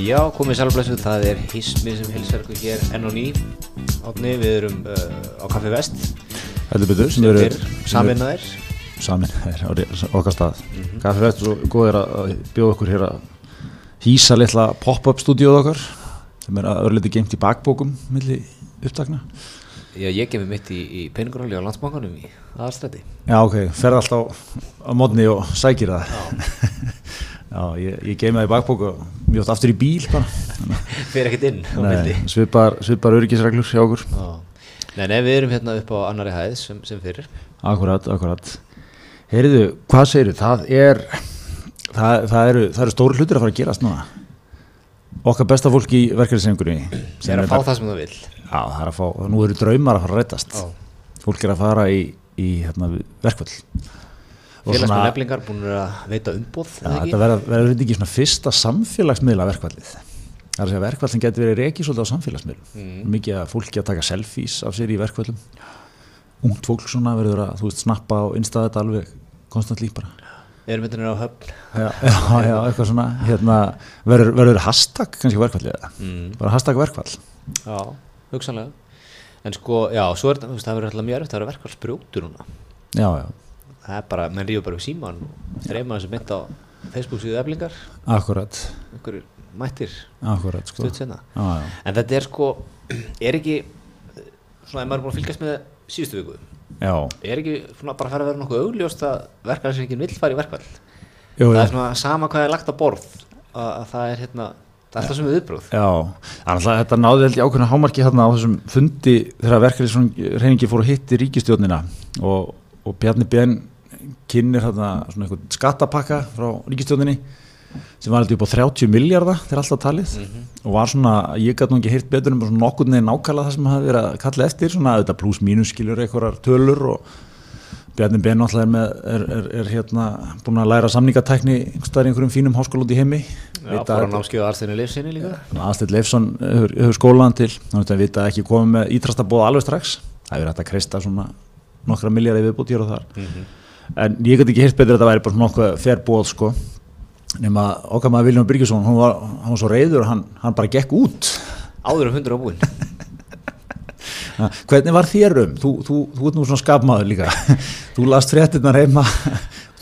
Já, komið sælblessu, það er Hismi sem hilsar ykkur hér enn og ný. Átni, við erum uh, á Kaffi Vest. Heldur betur, sem eru er saminnaðir saminnaðir á okkar stað. Kaffi Vest og góðir að bjóða okkur hér að hýsa litla pop-up stúdíóð okkar sem er að örliti geimt í bakbókum milli upptakna. Já, ég gef mig mitt í, í peninguráli á landsbankanum í aðstrætti Já ok, ferð alltaf á modni og sækir það. Já, ég, ég geimi það í bakbók og mjög oft aftur í bíl Fyrir ekkert inn Nei, svipar, svipar öryggisreglur hjá okkur. Nei, nei, við erum hérna upp á annari hæð sem, sem fyrir Akkurat, akkurat. Heyriðu, hvað segirðu, það er það, það eru, það eru stóri hlutir að fara að gerast núna. Okkar besta fólk í verkefnisengunni Sem er að fá það sem það vil Já, það er að fá, nú eru draumar að fara að rættast Já. Fólk er að fara í, í hérna, verkvall Og Félagsmenn eflingar búin að veita umboð ekki? þetta verður ekki svona fyrsta samfélagsmiðla verkvallið Það er að segja verkvallin getur verið reiki svolítið á samfélagsmiðlum. Mm. Mikið að fólki að taka selfies af sér í verkvallum Ungt fólk svona verður að, þú veist, snappa og innstæða þetta alveg konstant líf bara. Erum við á höfn? Já, já, já, eitthvað svona hérna, verður, verður hashtag kannski verkvallið mm. Bara hashtag verkvall Já, hugsanlega. En sko, já, er það verður alltaf mjög erfitt Það verður verkvall sprjótur núna. Já, já, Það er bara, menn ríður bara við síman Þreima þessu mynd á Facebook síðu eflingar. Akkurat. Einhverjir mættir. Akkurat, sko. Stutt senna já, En þetta er sko, er ekki Svona, ef maður er búin að fylgjast með síðustu viku? Já, Er ekki svona bara að fara að vera nokkuð augljóst að verkefælsingin vill fara í jú, Það er svona sama hvað er lagt á borð að, að það er hérna, það er alltaf sem við viðbröð Já, þannig að þetta náði held ég ákveðna hámarki hérna á þessum fundi þegar verkefni reyningi fór að hitti ríkistjórnina og, og Bjarni Ben kynir svona eitthvað skattapakka frá ríkistjórninni sem var alltaf upp á 30 miljardar þegar alltaf talið. Og var svona, ég gæti nú ekki heyrt betur um svona nokkur neðin nákvæmlega það sem hafi verið að kalla eftir svona þetta pluss mínus skilur einhverjar tölur og Bjarni Ben náttúrulega er, með, er, er, er hérna búin að læra samningatækni einhverstaðar í einhverjum fínum háskóla út í heimi. Já, fór að námskjöða aðstæðinu lifsinni líka. Aðstill Leifsson hefur, skólaðan til. Þannig að vita ekki komið með ítrasta bóða alveg strax. Það hefur hægt að kreista svona nokkra miljardi viðbútt hér og þar. En ég get ekki hirt betur að þetta væri bara nokkuð fer bóð sko. Nema okkar maður Viljón Byrgjusson hann var, var svo reyður hann, hann bara gekk út. Áður um hundur á búinn. Ha, hvernig var þér um? Þú, þú, þú ert nú svona skapmaður líka. Þú last fréttinnar heima.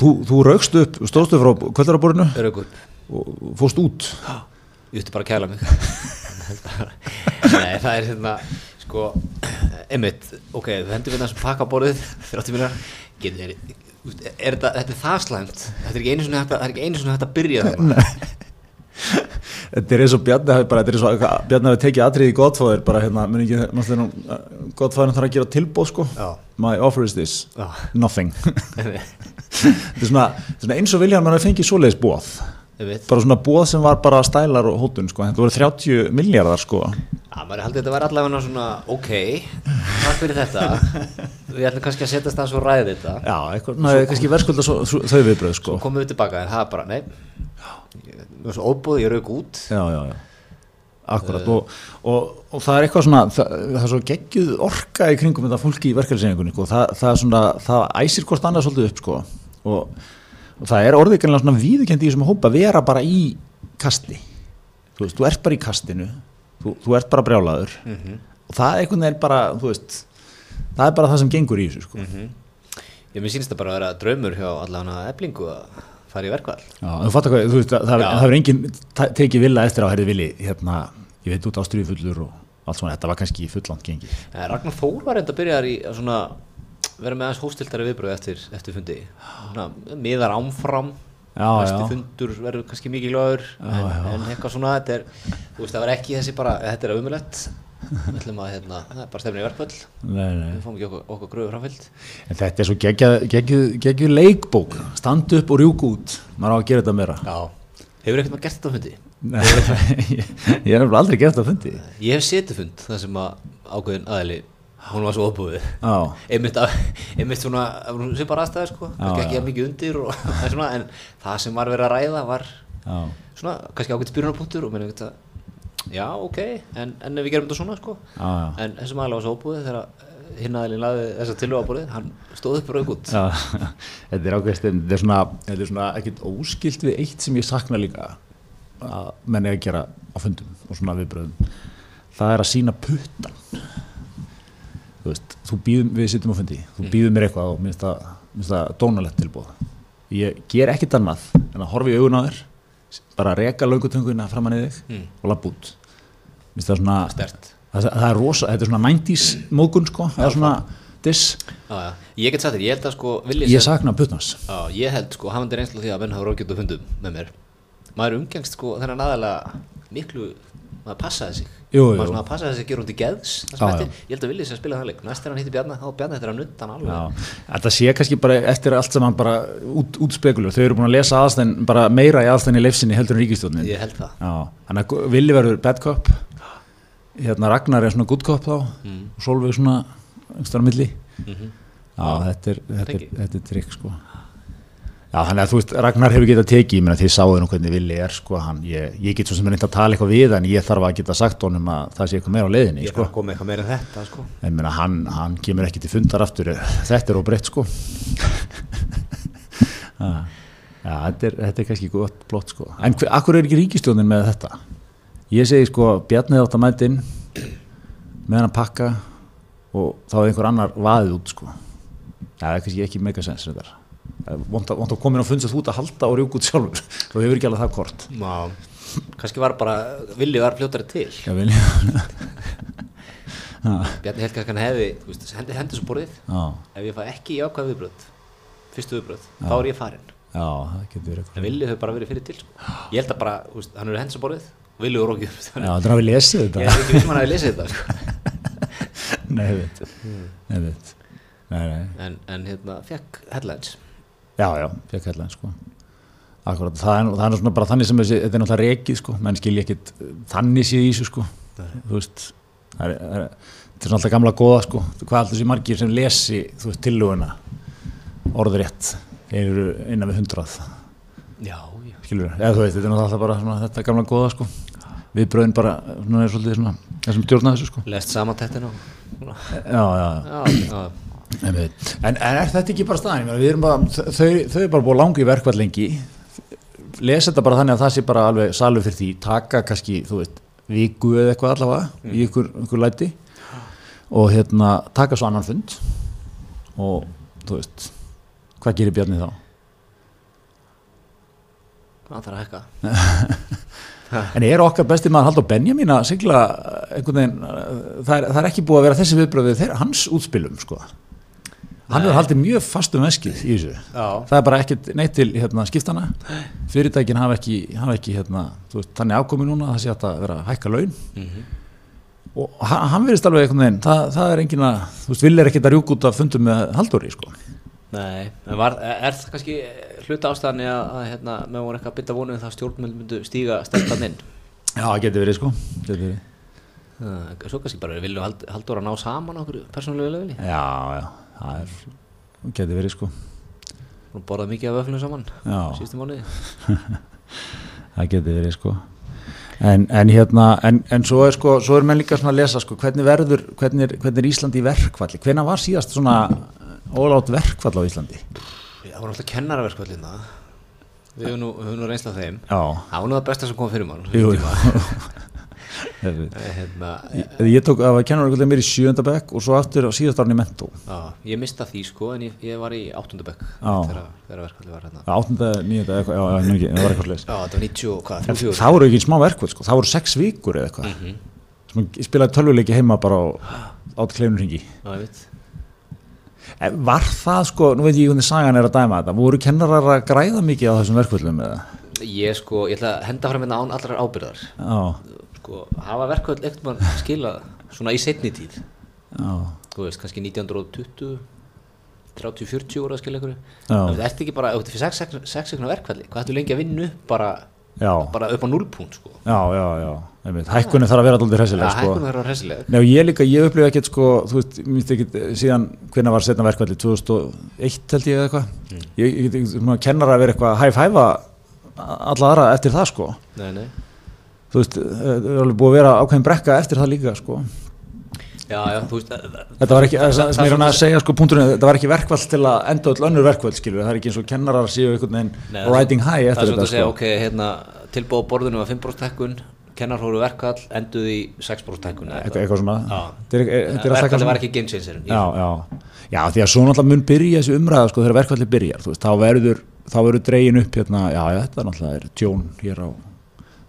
Þú, þú raukst upp, stóðstu frá kvöldarabórinu Örug upp. Og fóst út. Ég ætti bara að kæla mig. Nei, það er hérna Sko, einmitt Ok, þú hendur við þessum pakka á borðið 30 miljardar Getur þér Er þetta, þetta er það slæmt? Þetta er ekki einu svona að, það er ekki einu svona hægt að byrja það Þetta er eins og Bjarni bara, þetta er eins og að Bjarni hafi tekið atriði í Godfather bara hérna, muni ekki, náttúrulega nú, Godfather þarf að gera tilbóð sko, Já. my offer is this, Já. nothing. þetta er svona, þetta svona eins og vilja að maður fengið svoleiðis bóð, bara svona bóð sem var bara stælar og hótun sko, þetta voru 30 miljardar sko, Já, maður haldið þetta var allavega svona Ok, takk fyrir þetta. Við ætlum kannski að setjast það svo ræði þetta. Já, eitthvað, ná, kannski verðskulda þau viðbröð sko, Svo komum við tilbaka en það er bara, nei. Ég var svo óbúð, ég rauk út. Já, já, já. Akkurat og, og, og það er eitthvað svona, það, það er svo geggjuð orka í kringum þetta fólki í verkeflisengunni sko. það, það er svona, það æsir hvort annað svolítið upp sko. og, og það er orðið kannilega svona víðukendi í þessum hópa að vera bara í kasti. Þú veist, þú ert bara í kastinu þú, þú ert bara brjálaður og það er bara, veist það er bara það sem gengur í þessu sko. Ég mér sýnst það bara að vera draumur hjá allavega eblingu að fara í verkvall Já, hvað, veist, það, Já. það hefur enginn tekið vilja eftir á herri vili, hérna, ég veit út ástriðu fullur og allt svona, þetta var kannski fullant gengi. Eh, Ragnar Þór var enda að byrja í að vera með aðeins hóstildari viðbröð eftir, eftir fundi miðar ámfram Já. fundur verður kannski mikið lögur en, en eitthvað svona þetta er, veist það var ekki þessi bara þetta er umulett hérna, það er bara stefnir í nei. við fáum ekki okkur, okkur gröfu framfyllt En þetta er svo geggju, leikbók, standa upp og rjúka út, maður á að gera þetta meira. Já, hefur ekkert maður gert þetta á fundi? Nei, ég ég hef aldrei gert það fundi. Ég hef setið fund það sem að ákveðin aðli hún var svo Já, einmitt, að, einmitt svona svipar aðstæði sko, kannski ekki að mikið undir og, en svona, en það sem var verið að ræða var já, svona, kannski ákveðt spyrunarpunktur og menn eitthvað já, ok, en, en ef við gerum þetta svona sko, já, já. en þessum aðlega var svo óbúið þegar hinn aðlinn laði þessa tilvægaborðið hann stóð upp og rauk út. Já, þetta er ákveðst, þetta er svona, er svona ekkert óskilt við eitt sem ég sakna líka að menn er að gera á fundum og svona viðbröðum það er að sína puttan þú veist, þú býðum við sittum á fundi, þú býðum mér eitthvað og minnst það, minnst það dónalett tilbúð ég ger ekkit annað en að horfa í augun á þér bara reka laugutunguna framan í þig Mm. og lappa út. Minnst það svona Stert það, það er rosa, þetta er svona 90s mógun sko, eða svona diss. Já, já, ég get sagt þér, ég held að sko ég sakna puttans. Já, ég held sko, hafandi reynslu því að menn hafa ráðgjöld og fundum með mér. Maður umgengst sko þennan aðalega miklu, maður passaði sig. Jú, jú. maður passaði sig að gera út í geðs Já, ég held að vilja sér spila það leik. Næst er hann hitti Bjarna, þá Bjarna þetta er að nutta hann alveg. Þetta sé kannski bara eftir allt sem hann bara út, útspekulur, þau eru búin að lesa aðstæðin bara meira í aðstæðin í leifsinni heldur en ríkistjónin ég held það. Hann að Vili verður bad cop. Hérna Ragnar er svona good cop þá. Mm. og Solveig svona á milli. Mm Já, þetta er, er, er trikk sko Já, þannig að þú veist, Ragnar hefur getað tekið, ég meina þið sáðu nú hvernig Vili er sko, hann, ég, ég get svo sem er reynd að tala eitthvað við en ég þarf að geta sagt honum að það sé eitthvað meira á leiðinni ég sko. þarf að koma eitthvað meira en þetta sko En meina, hann, hann kemur ekki til fundar aftur, þetta er óbreytt sko. Ah, Já, þetta er, þetta er kannski gott blott sko. En hver, akkur er ekki ríkistjónin með þetta? Ég segi sko, Bjarni átt að mæta inn með hann að pakka og þá er einhver annar vaðið út sko. Já, þetta. Vont að, að inn á fund sem þú ert að halda og rjúk út sjálfur. Þú hefur ekki alveg það kort. Má, kannski var bara villi var fljótari til Já, vel, Bjarni held kannski hann hefði, þú veist, hendi hendur svo borðið já, ef ég fæ ekki jákvæð viðbröð fyrstu viðbröð, þá er ég farinn já, það getur verið en eitthvað. villi hefur bara verið fyrir til sko. ég held að bara, þú veist, hann er hendur svo borðið og villi er okkur Já, er að við lesið þetta. ég er ekki að sko. Nei. en, en hérna, fekk headlines Já, já, fekk hérna sko. Akkurat, það er, það er svona bara þannig sem þessi, þetta er náttúrulega rekið sko, menn skilja ekkit eh, þannig séð í þessu sko, þú veist, það er, það er, þetta er svona alltaf gamla góða sko, hvað alltaf þessi margir sem lesi, þú veist, tillöguna, orðrétt, eru innan við hundrað, já, já, skilur, eða þú veist, þetta er náttúrulega alltaf bara svona þetta gamla góða sko, við bröðin bara, svona er svolítið svona, þessum stjórna þessu sko, lest samantettin og já, já. já, já, En, en, en er þetta ekki bara staðan? Bara, þau, þau er bara búið langi í verkvall lengi. Lesa þetta bara þannig að það sé bara alveg salur fyrir því, taka kannski þú veist, viku eða eitthvað allavega í ykkur, ykkur læti. Og hérna, taka svo annan fund. Og þú veist hvað gerir Bjarni þá? það þarf að hekka En er okkar besti maður Haldur Benjamin að sigla einhvern veginn, eh, það er, það er ekki búið að vera þessi viðbröðið þeirra, hans útspilum sko. Hann hefur haldið mjög fastum veskið í þessu. Já, það er bara ekkert neitt til hérna, skiptana fyrirtækin hafa ekki, hafa ekki hérna, veist, þannig ákomi núna að það sé að vera að hækka laun. Mm og ha- hann verðist alveg einhvern veginn það, það er engin að, þú veist, vill er ekkert að rjúk út að fundum með Halldóri sko. nei, en var, er það kannski hluta ástæðan í að, hérna, með voru eitthvað að bytta vonum það að stjórnmjöld myndu stíga stertan inn? Já, það getur verið sko getur verið. Það- svo kannski bara vilju hald, haldur að ná saman okkur persónulegu lögli já, já, það er getur verið sko. Og borðað mikið af öflunum saman síðustu mánuði. Það getur verið sko. En, en hérna, en, en svo er sko svo er menn líka svona að lesa sko hvernig verður hvernig er, hvernig er Íslandi í verkvalli hvenær var síðast svona ólátt verkvall á Íslandi? Það var alltaf kennaraverkvallina við höfum nú, við höfum nú reynsla af þeim. Já, það var nú það besta sem kom fyrir mann. hérna, Ég, ég tók að kennar einhvern veginn mér í sjönda bekk og svo aftur á síðast árni mentó. Já, ég mista því sko en ég, ég var í áttundabökk þegar, verkvalli var hérna. Áttunda, eitthvað, já, já, það var eitthvað slis já, þetta var 90 og hvað, 34 það voru ekki smá verkvöld, sko, það voru sex vikur eða eitthvað, Mhm. sem ég spilaði tölvuleiki heima bara á átt kleinur veit. Var það sko, nú veit ég hvernig sagan er að dæma þetta, voru kennarar að græða mikið á þessum verkvöldum eða, ég sko, ég ætla að henda fram hérna án allrar ábyrðar sko, hafa verkvall ekkert mann skilað svona í setni tíð. Þú veist, kannski 1920 30-40 voru að skilja ykkur Já. það ert ekki bara, þetta er 6 sekundar verkvalli hvað ættu lengi að vinna upp bara, já, bara upp á 0 punkt sko. já, já, já hækkunni þarf að vera alltaf hressileg sko. hækkunum verður hressileg. Nei, og ég líka, ég upplifa ekkert sko, þú veist, mér finnst ekkert eh, síðan hvernig var setna verkvalli, 2001 held ég eða eitthvað, ég, ég, ég, ég kennar að vera eitthvað að hæf-hæfa alla aðra eftir það sko, nei, nei. Þú veist, eh, það er alveg búið að vera ákveðin brekka eftir það líka sko, já, já, þú veist það- þetta var ekki, það, það, það- það, að segja sko punkturinn, þetta var ekki verkvall til að enda öll önnur verkvall skilur, það er ekki eins og kennarar séu einhvern veginn riding high það er eftir svona þetta að segja, sko, ok, hérna tilbúið á borðinu var 5% hækkun kennar hóru verkall, enduði í 6% hækkun eða eitthvað, svona. Þetta er- er- þetta er eitthvað var ekki game changer já, já, já, því að svo náttúrulega mun byrja þessi umræða sko þegar verkvalli byrjar þú veist, þá verður, þá verður dregin upp hérna, já, já, þetta náttúrulega er tjón hér á,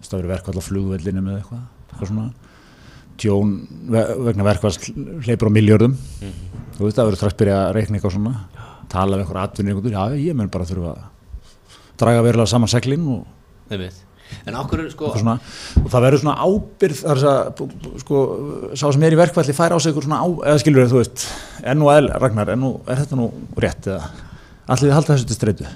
það verður verkvall á flugvellinu með eitthvað, eitthvað svona. Tjón ve- vegna verkvalls hleypur á miljörðum þú veist, það verður strax byrja að reikna eitthvað svona. Tala við eitthvað atvinnir, já, ég mun bara þurfa að draga verulega saman seglin og okkur sko eitthvað svona, og það verður svona ábyrð þar að sko, sá sem er í verkvalli fær á sig eitthvað svona á, eða skilur þú veist er nú eðl, Ragnar, er, nú, er þetta nú rétt eða? Allir þið halda þessu til streitu?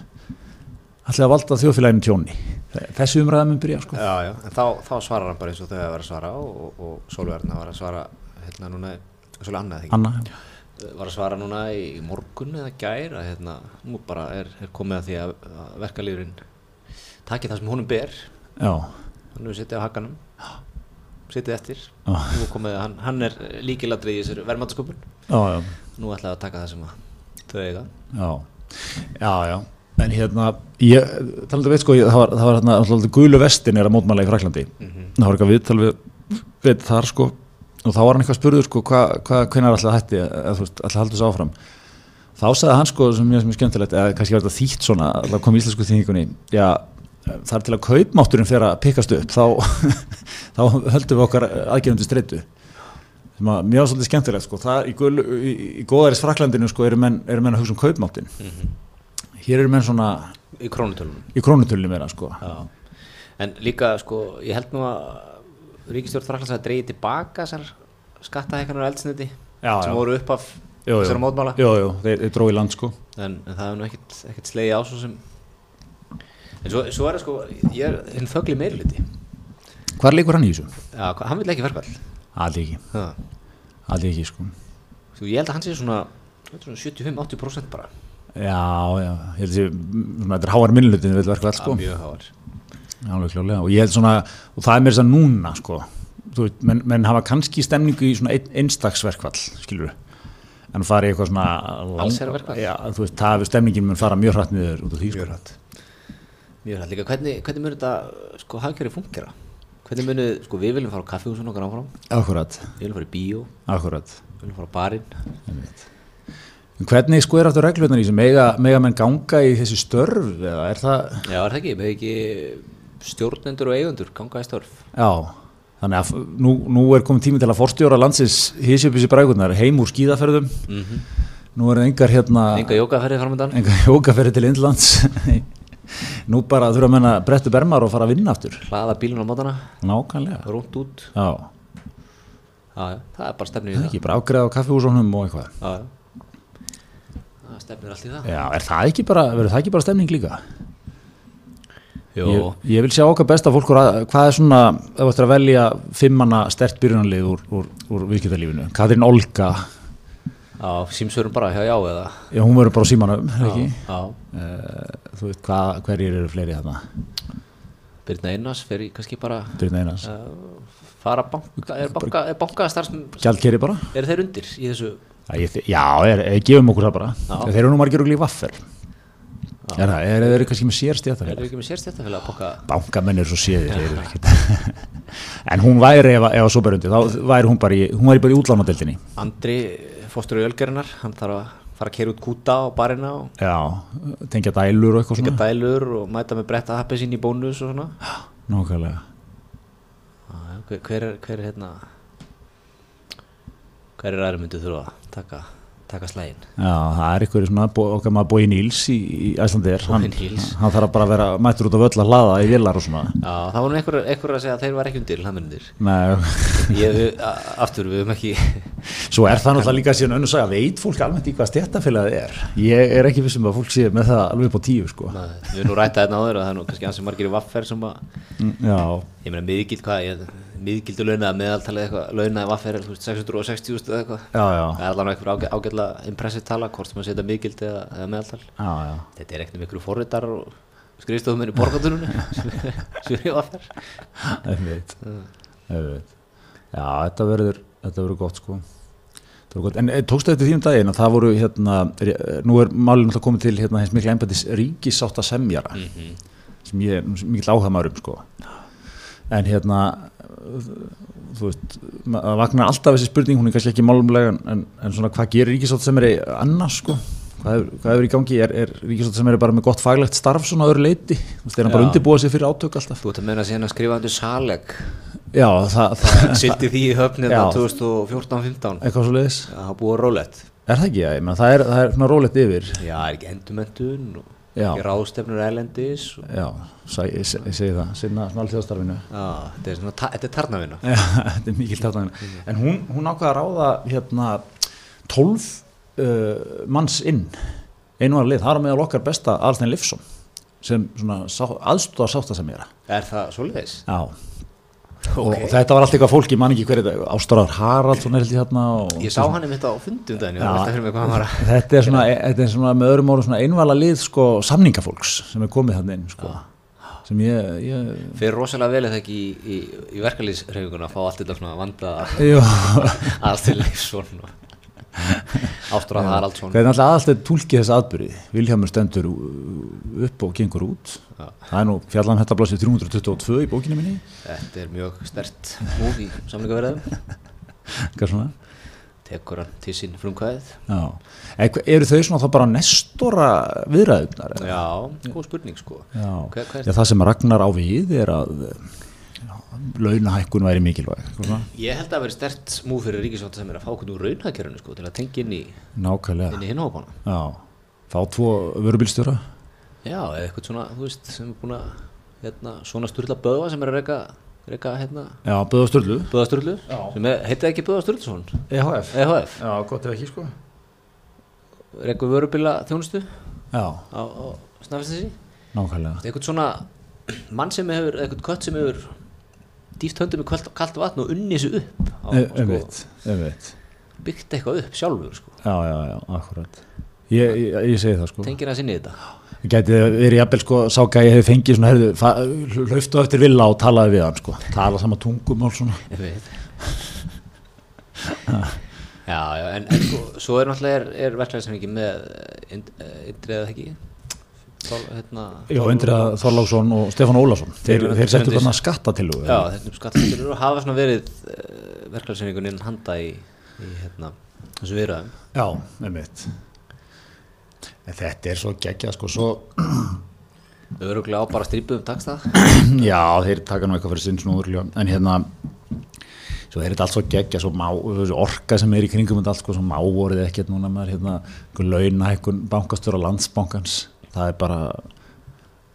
Allir að valda þjóðfélaginu tjóni þessi umræða mun byrja sko. já, já, en þá, þá svarar hann bara eins og þau að vera að svara og, og, og Sólverðna var að svara hérna núna, svolítið annað Anna, var að svara núna í morgun eða gær að hérna, nú bara er, er komið að því að, að verkalýðurinn taki það sem honum ber. Já, hann hefur sittið á hakanum. Sittið eftir. Er komið, hann, hann er líkiladrið í þessari verðmáttasköpun nú ætlaði að taka það sem að þau eiga. Já. Já, já, en hérna ég, talaðu veit sko, ég, það var, það var hérna alltaf gulu vestin er að mótmæla í Fraklandi Mhm. það var eitthvað viðtal við, við þar sko. Og þá var hann eitthvað spurður sko hvað hva, hvenær alltaf hætti alltaf haldur þessu áfram. Þá sagði hann sko sem er skemmtilegt eða kannski var þetta þýtt svona alltaf kom íslensku þýningunni já það er til að kaupmátturinn fyrir að pikkast upp þá, þá höldum við okkar aðgerðandi að mjög svolítið skemmtilegt sko það í, í, í góðaris Fraklandinu sko eru menn, eru menn að hugsa um kaupmáttin hér eru menn svona í krónutölunum í krónutölunum meira sko. Já. en líka sko ég held nú að Ríkistjórn Fraklands að dreigi tilbaka þessar skattahækkanar eldsniti Já, sem já. voru upp af þessara mótmála Jú, jú, þeir, þeir drói land sko. En, en það er nú ekkert, ekkert slegið á svo sem en svo, svo er það sko ég er hinn þögli meirluti Hvar leikur hann í þessu? Já, hann vil ekki verkvall Aldi ekki, Já. aldi ekki sko. Þú, ég held að hann sé svona 75-80% bara Já, já, ég held að þetta er háar minnlutin við verkvæð sko, mjög háar alveg klálega og ég held svona, og það er mér þess að núna sko, þú veit, menn, menn hafa kannski stemningu í svona ein, einstaksverkvall skilur en fara í eitthvað svona Allsherjarverkfall? Já, þú veist, það hefur stemningin mun fara mjög hrætt niður út af því sko. Mjög hratt. Mjög hratt líka, hvernig, hvernig mun þetta sko hagkjöri fungera? Hvernig munu, sko við viljum fara á kaffihúsun okkar áfram? Akkurat, Við viljum fara í bíó, akkurat. Við viljum fara á barinn hvernig sko er aftur reglurnar í þessu, mega, mega menn ganga í þessi störf eða er það, Já, er það ekki, með ekki stjórnendur og eigundur ganga í störf? Já þannig að nú, nú er komin tími til að forstjóra landsins þessi brækunar, heim úr skíðaferðum. Mm nú er engar hérna Enga jókaferði framöndan engar jókaferði til Indlands. Nú bara þurfa að menna brettu bermar og fara að vinna aftur. Hlaða bílun á mótana, nákvæmlega, rúnt út? Já, Já, það er bara stefnir í það er það. ekki bara ágreða á kaffihúsunum og eitthvað. Já, já Það stefnir allt í það. Já, er það ekki bara, verður það ekki bara stemning líka? Jó, ég, ég vil sjá okkar besta fólk úr að, hvað er svona, ef þú ættir að velja fimmana stert byrjunarlið úr, úr, úr viðskiptarlífinu, Katrín Olga. Já, símsvörum bara hjá já eða? Já, hún verður bara símanum, ekki? Já, uh, þú veit, hvað, hverjir eru fleiri þarna? Birna Einars fer í kannski bara Byrjun Einars, uh, fara banka, er banka, er banka starfsmenn, Gjaldkeri bara. Er þeir undir í þessu? Já, ég, já er, er, gefum okkur það bara. Þeir eru nú margir og líf vaffer. Er það, er þeir eru kannski með sér Er stéttafélag þeir ekki með sérstættafélag að banka bankamenn eru svo séðir þeir eru ekkert. En hún væri ef, að svo berundi þá væri hún bara í, hún væri bara í útlánadeildinni. Andri, fóstur í Ölgerinnar hann þarf að fara að keira út kúta á barina og já, tengja dælur og eitthvað tekja svona. dælur og mæta með bretta happi sín í bónus og svona. Nákvæmlega. Hver, hver er, hver er hérna hver er aðra myndið þurfa að taka, taka slægin já, það er eitthvað svona okkar maður Bói Níls í, í Æslandir hann, hann þarf bara að vera mættur út af öll að hlaða í villar og svona. Já, það var nú einhver, að segja að þeir var ekki undir hlaðmennir Nei, Ég, aftur, við höfum ekki Svo er það náttúrulega líka síðan önnu saga, veit fólk almennt í hvað stjættafélagið er? Ég er ekki vissum að fólk sé með það alveg upp á tíu sko. Nei, Við höfum nú rætta þetta áður og það er nú kannski Mm, miðgildu launaða meðaltalið eitthvað, launaði vaffer er þú veist, 660 eða eitthvað Það er allavega einhver ágæ, ágætlega impressive tala hvort sem að setja miðgild eða, eða meðaltal já, já. Þetta er ekkert um ykkur forritar og skrifstofum í borgatunum sem er í vaffer. Já, þetta verður, þetta verður gott sko. Gott. En eh, tókstu þetta því um daginn að það voru hérna, er- nú er málið náttúrulega komið til hérna hins mikla embættis ríkisátta semjara. Mhm. sem ég er mikið áhuga maður um sko en hérna þú veist, það vagnar alltaf þessi spurning, hún er kannski ekki málumlega en, en svona hvað gerir ríkisátt sem er annars sko, hvað hefur, hvað hefur í gangi? Er, er ríkisátt sem er bara með gott faglegt starf svona öðru leiti, þú veist, er hann bara Já. undirbúa sig fyrir átök alltaf? Þú ert að meina síðan að skrifa undir saleg. Já, það, það Sildi því í höfnið Já. 2014-15 eitthvað svo leiðis, Það búið rólegt er það ekki, ég menn það er, það er svona rólegt yfir. Já, er ekki endumendun og Já. ekki ráðstefnur erlendis. Og, já, ég, se- ég segi það, sinna Já, þetta er ta- er tarnavina Já, þetta er mikil tartæðin En hún, hún ákvaða að ráða hérna 12 uh, manns inn. Einu var lið, það er meðal okkar besta Alstein Lifson sem svona sá, aðstóða sátta sem ég er Er það svoleiðis? Já, og, og þetta var allt eitthvað fólk, ég man ekki hverju þetta Ástráðar Haraldsson er held ég hérna Ég sá hann á hvað hann var að Þetta er svona, þetta er svona með öðrum orðum svona einvala lið sko samningafólks sem er komið hann inn sko. Sem ég, ég Fyrir rosalega vel eða ekki í, í, í verkalýsreifinguna að fá allt þetta svona vandaða Jú, allt til Leifsson og Ástráð Haraldsson. Hvernig alltaf aðallt tólkið þess aðbyrði Viljámur stendur upp og gengur út. Já. Það er nú fjallan þetta blásið 322 í bókinu minni. Þetta er mjög stert múð í samlingaverðum Hvað svona? Tekur hann til sín frumkvæðið. Eru þau svona þá bara nestora viðræðunar? Já, góð spurning sko. Já. Hver- Já, það sem Ragnar á við er að launahækkun væri mikilvæg svona. Ég held að það veri stert múð fyrir ríkisvátt sem er að fá okkur úr raunhagkerfinu sko til að tengja inn í, Nákvæmlega. inn í hinhópana Já, fá tvo vörubílstjóra? Já, eða eitthvað svona, þú veist, sem er búin að hérna, svona sturla böða sem er að reyka reyka hérna Já, Böða Sturlu Böðasturlu Já. sem er, heitið ekki Böðasturlusson EHF EHF, Já, gott ef ekki sko. Reyku vörubila þjónustu Já, á, á snafistinsi nákvæmlega. Eitthvað svona mann sem hefur, eitthvað kött sem hefur dýft höndum kalt, kalt vatn og unni þessu upp á, sko, byggt eitthvað upp sjálfur sko. Já, já, já, akkurat. Ég, ég, ég segi það sko. Tengir hans inn í þetta. Gæti verið jafnvel sko, sá gæði hefði fengið svona, herðu, hlaustu eftir villa og talaði við hann sko, tala sama tungum og svona. Ég Já, já, en, en sko, svo er náttúrulega er, er verklæðismenningi með eh, eh, Indriðað ekki hérna, Já, Indriða Þorláksson. Og Stefán Ólafsson, þeir, Þeir- þeir settu þeir- þarna skattatilugu. Já, þetta er skattastilur og hafa svona verið uh, verklæðismenningunin handa í, í hérna, þessu viðræðum. Já, með mitt. En þetta er svo geggjað sko, svo, Þau eru á bara strípuðum taksta já, þeir taka nú eitthvað fyrir sinn snúður, en hérna, svo er þetta allt svo geggja, svo má, orka sem er í kringum þetta allt sko, svo mávorið ekkert núna maður, hérna, einhver launa, einhver bankastjóra landsbankans, það er bara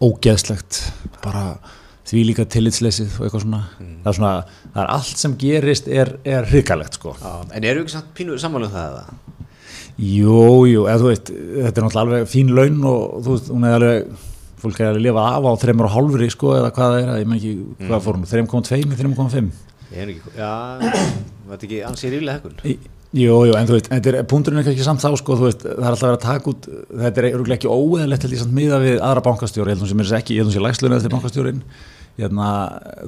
ógeðslegt, bara því líka tillitsleysið og eitthvað svona, það er svona, það er allt sem gerist er, er hrikalegt sko. já, En eru ekki samt pínu samanlega það eða? Jú, jú, eða þú veist, þetta er náttúrulega alveg fín laun og þú veist, hún er alveg, fólk er að lifa af á þreymur og hálfri sko, eða hvað það er, ég með ekki, hvað fór hún, 3,2, 3,5? Ég er ekki, já, þetta ekki ansið ríflega hekkun? Jú, jú, en þú veist, er, punkturinn er kannski samt þá, sko, veist, það er alltaf verið að taka út, þetta er örugglega ekki óeðlegt held ég samt miða við aðra bankastjóri, ég held hún sem er ekki, ég held hún sem lægslunni eftir bankastjórin, hérna,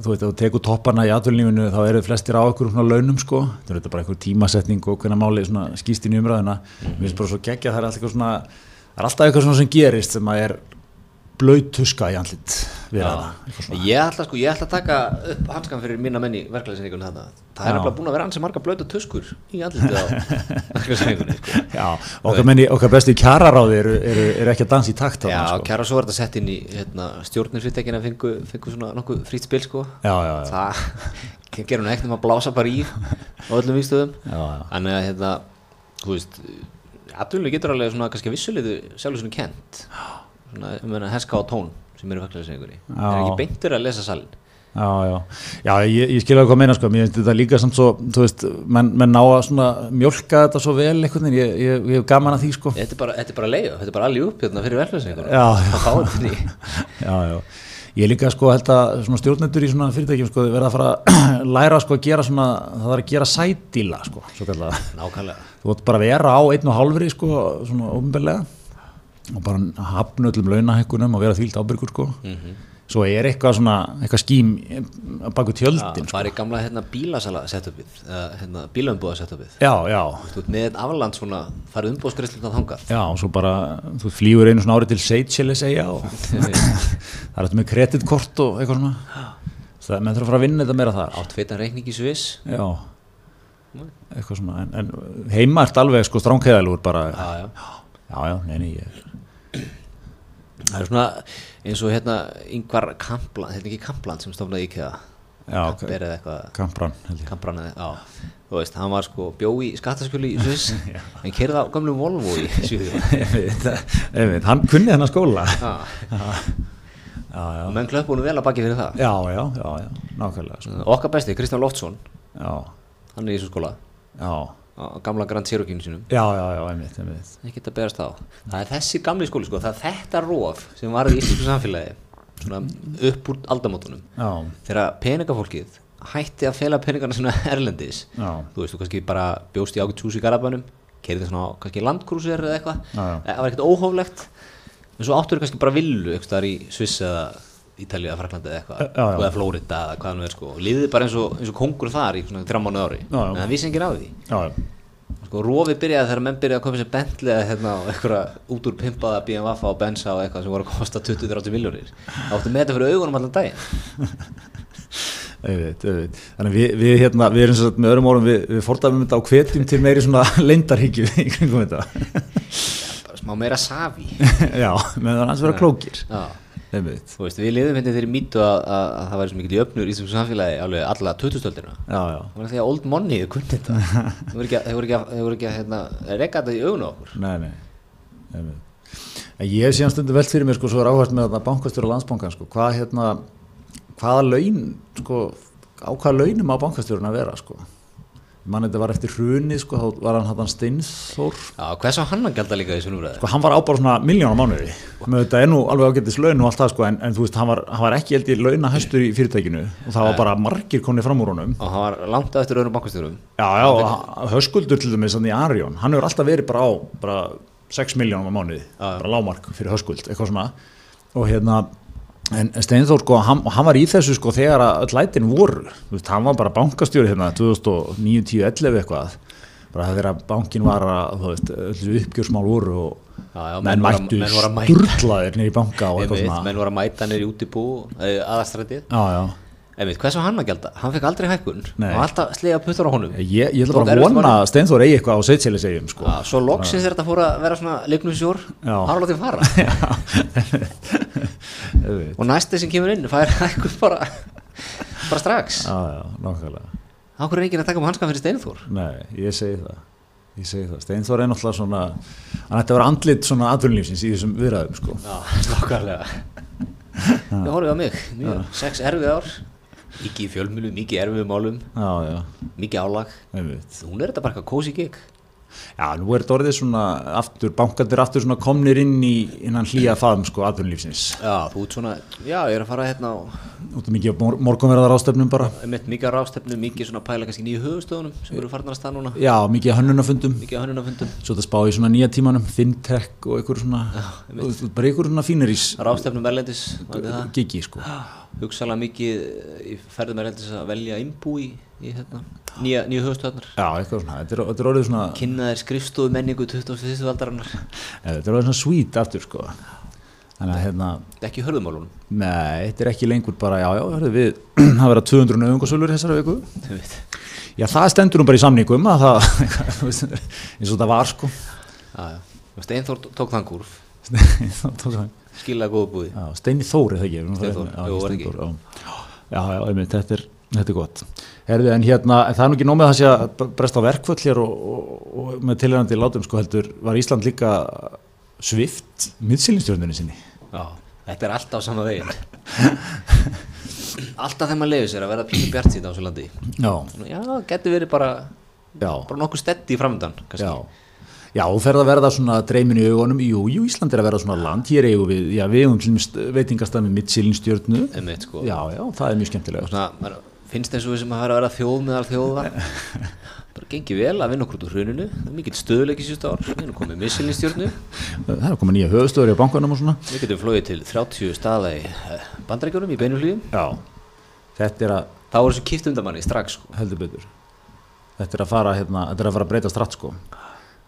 þú veist, ef þú tekur toppana í atvinnlífinu, þá eru flestir á okkur svona launum, sko, þetta er bara einhver tímasetning og hvernig máli svona skýst í umræðuna, mér finnst bara svo geggja, það er alltaf eitthvað svona, það er alltaf eitthvað svona sem gerist sem að er blöyt tuska í andlit. Ég ætla, sko, ég ætla að taka upp hanskan fyrir mína menni verklæðismenningun þetta Það er Já. nefnilega búin að vera ansi marga blöta tuskur í verklæðismenningunni sko. Já, okkar, okkar bestu kjararáði eru, eru, eru ekki að dansa í takt Já, sko. kæra svo er þetta sett inn í hérna, stjórnir fyrirtækina fengu, fengu svona nokkuð frýtt spil sko. já, já, já. Það gerir hún ekkert um að blása bara í á öllum Já, já. Þannig að hérna, þú veist Atvinnlega getur alveg svona kannski vissuleitu sjálfur svona kent svona, heska á tón sem eru verklæðismenningunni Það er ekki beintur að lesa salin Já, já, já, ég, ég skilja hvað að meina sko, mér finnst þetta líka samt svo, þú veist, menn, menn ná að svona mjölka þetta svo vel veginn, ég, ég, ég hef gaman að því sko. Þetta er bara, þetta er bara leið, þetta er bara allir upp hérna fyrir verklæðismenningunni Já. Það í. Já, já, ég líka sko held að svona stjórnendur í svona fyrirtækjum sko verða að fara að læra sko að gera svona, það þarf að gera sædíla sko, svo kallega. Nákvæmlega. Þú vart bara að vera á einn og hálfri sko, svona ofnbeglega og bara hafna öllum launahækkunum og vera þvílt ábyrgur sko. Mhm. svo er eitthvað svona, eitthvað skím baku tjöldin sko. það er gamla hérna, bílasala setupið, hérna, bílaumbúða setupið. já, já, Þú með afland svona, farið umbúðskreislu það þangað. já, og svo bara þú flýgur einu svona árið til Seychelles segja og það er þetta með kreditkort og eitthvað svona það menn þurfa að fara að vinna þetta meira þar Átt feitan reikning í Sviss. já, eitthvað svona en, en heima ert alveg sko stránkæðalúr bara, Já, já. Já, já, nei, nei ég, Það er svona eins og hérna yngvar Kampland, þetta er ekki Kampland sem stofnaði IKEA. já, Kamper eða eitthvað. kampran held ég Kampran eða, já. Þú veist, hann var sko bjó í skattaskjölu í Sviss, en kerði á gamlu Volvo í Svíðjóð. Ég veit, ég veit, hann kunni þennan skóla Já, já, já, menn klöppunum vel að baki fyrir það. já, já, já, já nákvæmlega sko. Okkar besti, Kristján Loftsson, já, hann er í þessu skóla, já, á gamla Grand Cherokee sínum. já, já, já, einmitt, einmitt Það geta berast á. Það er þessi gamli skóli sko, það er þetta rof sem var í íslensku samfélagi, svona upp úr aldamótunum. já, Þegar peningafólkið hætti að fela peningana svona erlendis, já, þú veist, þú kannski bara bjóst í ágætt hús í Garabænum, kerði svona á kannski landkrúsir eða eitthvað, það var ekkert óhóflegt, en svo áttur kannski bara villu eitthvað þar í Sviss eða Ítalíu eða Fraklandi eða eitthvað, Já, já. eða Flórida eða hvað nú er sko, og liðið bara eins og, eins og kongur þar í svona þrjá mánu ári, Já, já. en það vissi enginn á því. já, já. Sko, rofið byrjaði þegar menn byrjaði að köpa sér Bentley eða hérna og eitthvað út úr pimpaða BMW og Benza og eitthvað sem voru að kosta 20-30 miljónir. Áttu með þetta fyrir augunum allan daginn. Auðvitað, auðvitað. Þannig að við, við, hérna, við erum sagt með öðrum orðum, við, við fordæmum þetta á hvetjum til meiri svona leindarhyggju í kringum þetta. Bara smá meira savi. Já, með það hans vera klókir. Já. Veist, við liðum hérna þeirri mýtu að, að, að það væri svo mikil í öfnur í þessum samfélagi alveg alla 2000-stöldina. Já, já. Það var því að old money þau kunni þetta. Þau voru ekki að, voru ekki að, voru ekki hérna, reka þetta í augun okkur. Nei, nei. Ég hef síðan stundu velt fyrir mér sko, svo er áhægt með þetta bankastjóra landsbankan, sko, hvað hérna, hvaða laun, sko, á hvaða launum á bankastjórun að vera, sko. Mann þetta var eftir hruni sko, þá var hann hann Steinþór. Já, hvers á hann að gælda líka í þessum umræðu? sko, hann var á bara svona miljón á mánuði. Með þetta er nú alveg ágættis laun og allt það sko, en, en þú veist, hann var, hann var ekki held í launahæstur í fyrirtækinu og það var bara margir komni fram úr honum. Og hann var langt eftir öðrum bankastjórum. já, já, og höskuldur til dæmis í Arjón, hann hefur alltaf verið bara á bara 6 miljónum á mánuði bara lámark fyrir höskuld, eitthvað svona. Og hérna En Steinþór sko, hann, hann var í þessu sko þegar að lætin voru, þú veist, hann var bara bankastjóri hérna 2009, 10, 11 eitthvað, bara þegar bankin var að, þú veist, öll uppgjörsmál voru og Já, já, menn, að- mættu að niður í banka og eitthvað svona. menn voru að mæta nýr í útibú aðastrætið. Já, já, Einmitt, hvers á hann að gælda? Hann fekk aldrei hækkun og alltaf slega puttur á honum. ég, ég ætla bara að vona að Steinþór eigi eitthvað á Seychelles eigum sko. Svo loksins þegar þetta fór að vera svona leiknusjór, hann látið fara. Og næsti sem kemur inn fær hækkun bara, bara strax. Já, já. Hákur er enginn að taka um hanskan fyrir Steinþór? Nei, ég segi það. Ég segi það. Steinþór er náttúrulega svona, hann ætti að vera andlit svona atvinnlífsins í þessum viðræðum sko. Já, nákvæmlega. Ég horfið á mig, mjög, sex erfið ár, mikið fjölmjölu, mikið í erfiðum málum, Já, já, mikið álag. Hún er þetta bara eitthvað kósi gig. Já, nú er þetta orðið svona aftur, bankandir aftur svona komnir inn í innan hlýja faðum sko atvinnlífsins. Já, þú ert svona, já, ég er að fara hérna á Út af mikið mor morgunverðar ástöfnum bara. einmitt mikið á rástefnu, mikið svona pæla kannski nýju höfustöðunum sem eru farnar að stað núna, Já, mikið hönnunafundum. mikið á hönnunafundum. Svo þetta spá í svona nýja tímanum, fintech og einhver svona, þú veist, bara einhver svona fínirís Rástefnum erlendis, vandi það. gigi sko. Hugsalega mikið í ferðum erlendis að velja innbú í, hérna, nýja, nýju höfustöðnar. Já, eitthvað svona, þetta er, þetta er orðið svona, Kynna þér skrifstofu menningu 21. aldarinnar. ja, þetta er orðið svona sweet aftur sko. Þannig að hérna, Þetta er ekki hörðumálunum. nei, þetta er ekki lengur bara, já, já, hörðu við, það verða 200 nöðungasölur þessara viku. Já, það stendur nú bara í samningum að það, eins og það var sko. Já, já. Steinþór tók þann kúrf, Það tók það. skilaði góða búið. Já, Steini Þór er það ekki Steini Þór, Já, jú, var Steini ekki. Þór, já. já, já, þetta er, þetta er gott Herði, en hérna, en það er nú ekki nómið það sé að bresta á verkföll hér og, og, og með tilhengandi látum sko heldur var Ísland líka svift miðsýlinstjórnunni sinni Já, þetta er alltaf sama veginn. alltaf þegar maður leiður sér að verða pínu bjart síðan á þessu landi. Já, Já, getur verið bara, já, bara nokkuð steddi í framöndan, kannski. já Já, þú ferð að verða svona dreimin í augunum Jú, jú, Ísland er að verða svona land Hér eigum við, já, við eigum veitingastað með miðsýlinstjórnu Einmitt, sko. Já, já, það er mjög skemmtilega Svona, finnst eins og við sem að vera að vera þjóð meðal þjóða. bara gengið vel að vinna okkur út úr hruninu. Það mikill stöðuleiki síðustu ár. Við erum komið missilnistjórnu Það er komið nýja höfustöður í bankanum og svona. Við getum flóið til 30 staða í eh, bandaríkjunum í þetta er að þá er þessu kipt undamanni strax sko. heldur betur. Þetta er að fara, hérna, þetta er að fara að breyta stratt sko.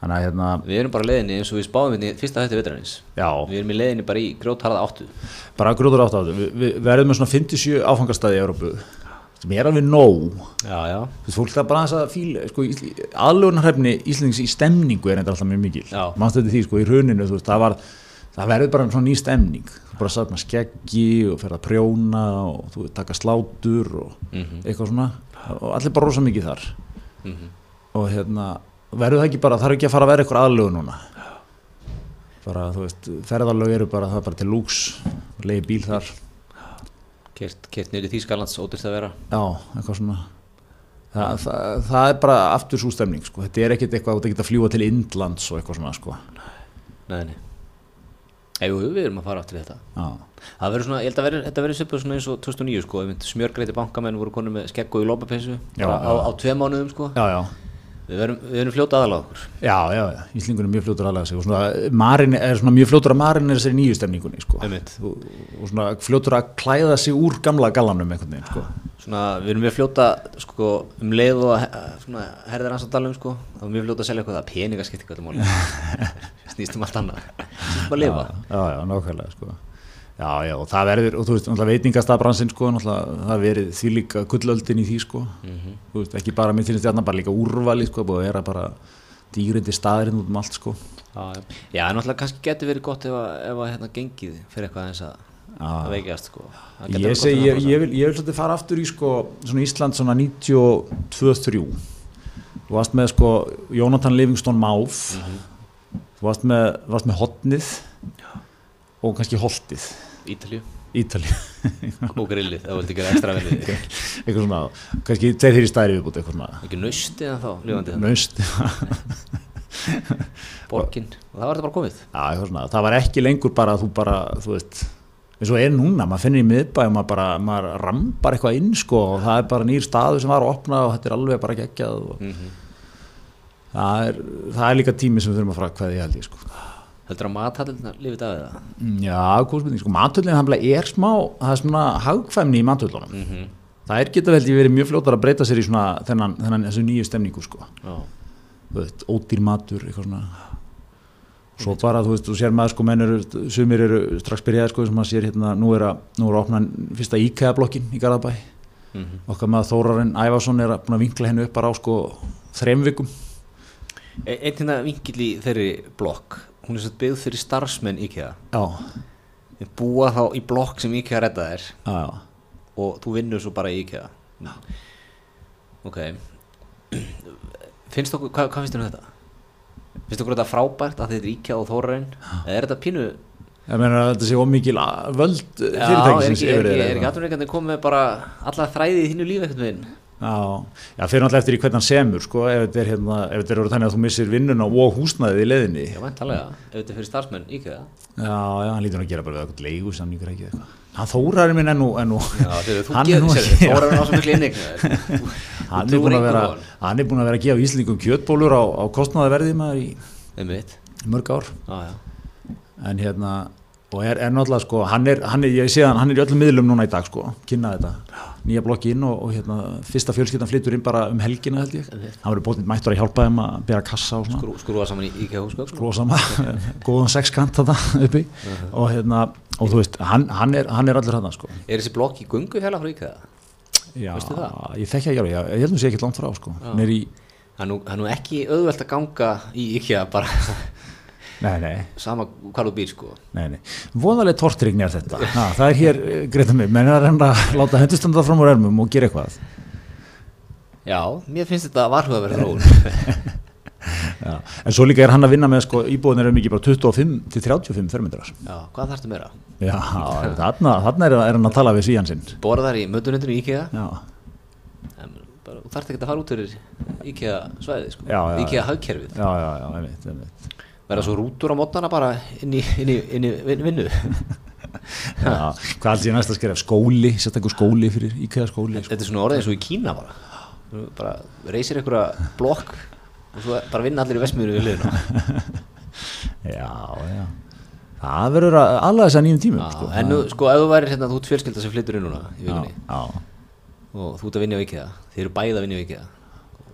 Þannig hérna, við erum bara leiðinni eins og við spáðum hérna fyrsta hætti vetrarins já, við erum í leiðinni bara í grótharða áttu. Bara grúður átt á þetta Vi, Við verðum með svona 57 áfangastæði í Európu sem er alveg nóg. Já, já, Þú veist, fólk það bara að fíla sko, aðlögunarhefni Íslendings í stemningu er þetta alltaf mjög mikil. Því, sko, í hruninu, þú veist, það var það verður bara svona ný stemning. Bara satt með skeggi og fer að prjóna og þú veist, taka slátur og Mhm. eitthvað svona. Og allir bara rosa mikið þar. Mhm. og hérna, verður það ekki bara þarf ekki að fara að vera eitthvað aðlögu núna? Bara, þú veist, ferðalög eru bara það er bara til lúks, leiði bíl þar kert, í Þýskalands ódýrt að vera. Já, eitthvað svona. Þa, það, það er bara aftur svo stemning sko. þetta er ekkert eitthvað að geta að fljúa til Indlands og eitthvað svona sko. nei, nei. Jú, við erum að fara aftur í þetta. Já, Það verður svona, ég held að verður, þetta verður svipað svona eins og 2009 sko, smjörgreiti bankamenn voru konum með skegg og í bara á, já. á tvei mánuðum sko. Já, já Við verum, við verum fljóta aðalega okkur Já, já, já, Íslingur er mjög fljótur aðlega sig og svona, marin er svona mjög fljótur að marin er sér í nýju stemningunni sko. Einmitt. og, og svona fljótur að klæða sig úr gamla gallanum einhvern veginn sko. Svona, við erum mjög fljóta sko, um leið og he- svona, herðir hans að tala um sko, þá erum við fljóta að selja eitthvað að peninga skipti hvað þetta máli snýst um allt annað snýst um að lifa Já, já, nákvæmlega sko. Já, já, og það verður, og þú veist, náttúrulega veitingastabransinn sko, það verið því líka gullöldin í því sko, Mhm. þú veist, ekki bara með þínist bara líka úrvali sko, búið að vera bara dýrindi staðirinn út um allt sko. Já, já. en náttúrulega kannski getur verið gott ef að, ef að hérna, gengið fyrir eitthvað eins að, að veikjast sko. Það Ég gott ég, ég, vil, ég vil svolítið fara aftur í sko, svona Ísland svona 92-3 Þú varst með sko Jónatan Livingston Máf Þú varst með, varst með hotnið og kannski holtið Ítalju Ítali og grillið, það vildi gera ekstra velið eitthvað svona, kannski tveir þeirri stæri viðbúti eitthvað svona. Ekki naustið en þá, lifandi það Naust, borgin, og það var þetta bara komið? Já, eitthvað svona, það var ekki lengur bara þú bara, þú veist eins og er núna, maður finnir í miðbæ og maður bara, maður rambar eitthvað inn sko og það er bara nýr staður sem var að opna og þetta er alveg bara geggjað og mm það er, það er líka tími sem við þurfum að fara hvað ég held ég sko heldur að mathallina lifið af það Mm, Já, góð spurning, sko matöllin það er smá, það er svona hagkvæmni í matöllunum mm -hmm. það er geta veldi verið mjög fljótar að breyta sér í svona þennan, þennan þessu nýju stemningu sko. Veist, ódýr matur, eitthvað svona. Svo bara, þú veist, þú sér maður sko menn eru, sumir eru strax byrjaði sko sem maður sér hérna, nú er að, nú er að opna fyrsta IKEA-blokkin í Garðabæ. Mm okkar maður Þórarinn Ævarsson er að að vinkla hennu upp bara á sko þrem vikum. E einn hérna vingill í þeirri blokk hún er svo byggð fyrir starfsmenn IKEA. Já, búa þá í blokk sem IKEA redda þér. Já, já. Og þú vinnur svo bara í IKEA. Ok. Finnst okkur, hvað, hvað finnst þér um þetta? finnst okkur þetta frábært að þetta er IKEA og Þórarinn? Eða er þetta pínu Ég meina að þetta sé ómikil að- völd Já, er fyrirtækisins yfir er ekki eitthvað. atvinnureikandi komið með bara alla þræði í þínu lífi ekkert veginn? Já, já, fyrir náttúrulega eftir í hvernig hann semur sko, ef þetta er hérna, ef þetta er orðið þannig að þú missir vinnuna og húsnaðið í leiðinni. Já, væntalega, ef þetta er fyrir starfsmenn IKEA. Já, já, hann lítur að gera bara eitthvað leigu samningur ekki eitthvað. Hann þórarinn minn ennú, ennú já, þegar þú sérðu, ekki- Þórarinn á svo miklu innig hann er búin að vera hann er búin að vera að gefa Íslingum kjötbólur á, á kostnaðaverði maður í mörg ár. Já, en hérna, og er, er náttúrulega sko, hann er, hann er, ég sé hann, hann er í öllum miðlum núna í dag sko, kynna þetta nýja blokki inn og, og hérna, fyrsta fjölskyldan flyttur inn bara um helgina held ég. Hann verður bótið mættur að hjálpa þeim að bera kassa og svona. Skrú, skrúa saman í IKEA húsgögn skrúa sama, góðan sexkant þetta uppi. Og hérna, og þú veist hann, hann, er, hann er allur hann sko. Er þessi blokk í gungu hérna frá IKEA? Já, það? ég þekki ekki alveg, ég, held að sé ekki langt frá sko, hann er í það nú, það nú ekki auðvelt að ganga í IKEA bara nei, nei, sama hvað þú býr sko. Nei, nei. Voðaleg tortrygni er þetta, ha, það er hér eh, greita mig, menn er að að láta hendustanda fram úr ermum og gera eitthvað. Já, mér finnst þetta varhuga að vera þróun Já. en svo líka er hann að vinna með sko, íbúðin er um ekki bara 25 til 35 fermyndrar já, hvað þarftu meira? já, þarna, þarna er, er hann að tala við síðan sinn. Borðar í mötunundinu í IKEA? Já, en bara, þú þarft ekki að fara út fyrir IKEA svæði sko. Já, já, IKEA hagkerfið já, já, já, einmitt, einmitt. Verða svo rútur á mótnana bara inn í, inn í, inn í vin- vinnu. Já, hvað alls ég næsta skref skóli, sérstaklega skóli fyrir IKEA skóli sko. þetta er svona orðið eins og í Kína bara. Bara reysir einhverja blokk og svo bara vinna allir í vesmiður við liðinu. Já, já. Það verður að alla þess að nýjum tímum sko. en nú, sko, ef þú væri hérna þú fjölskylda sem flyttur inn núna í já, vikunni já, og þú ert að vinna í vikiða þið eru bæði að vinna í vikiða og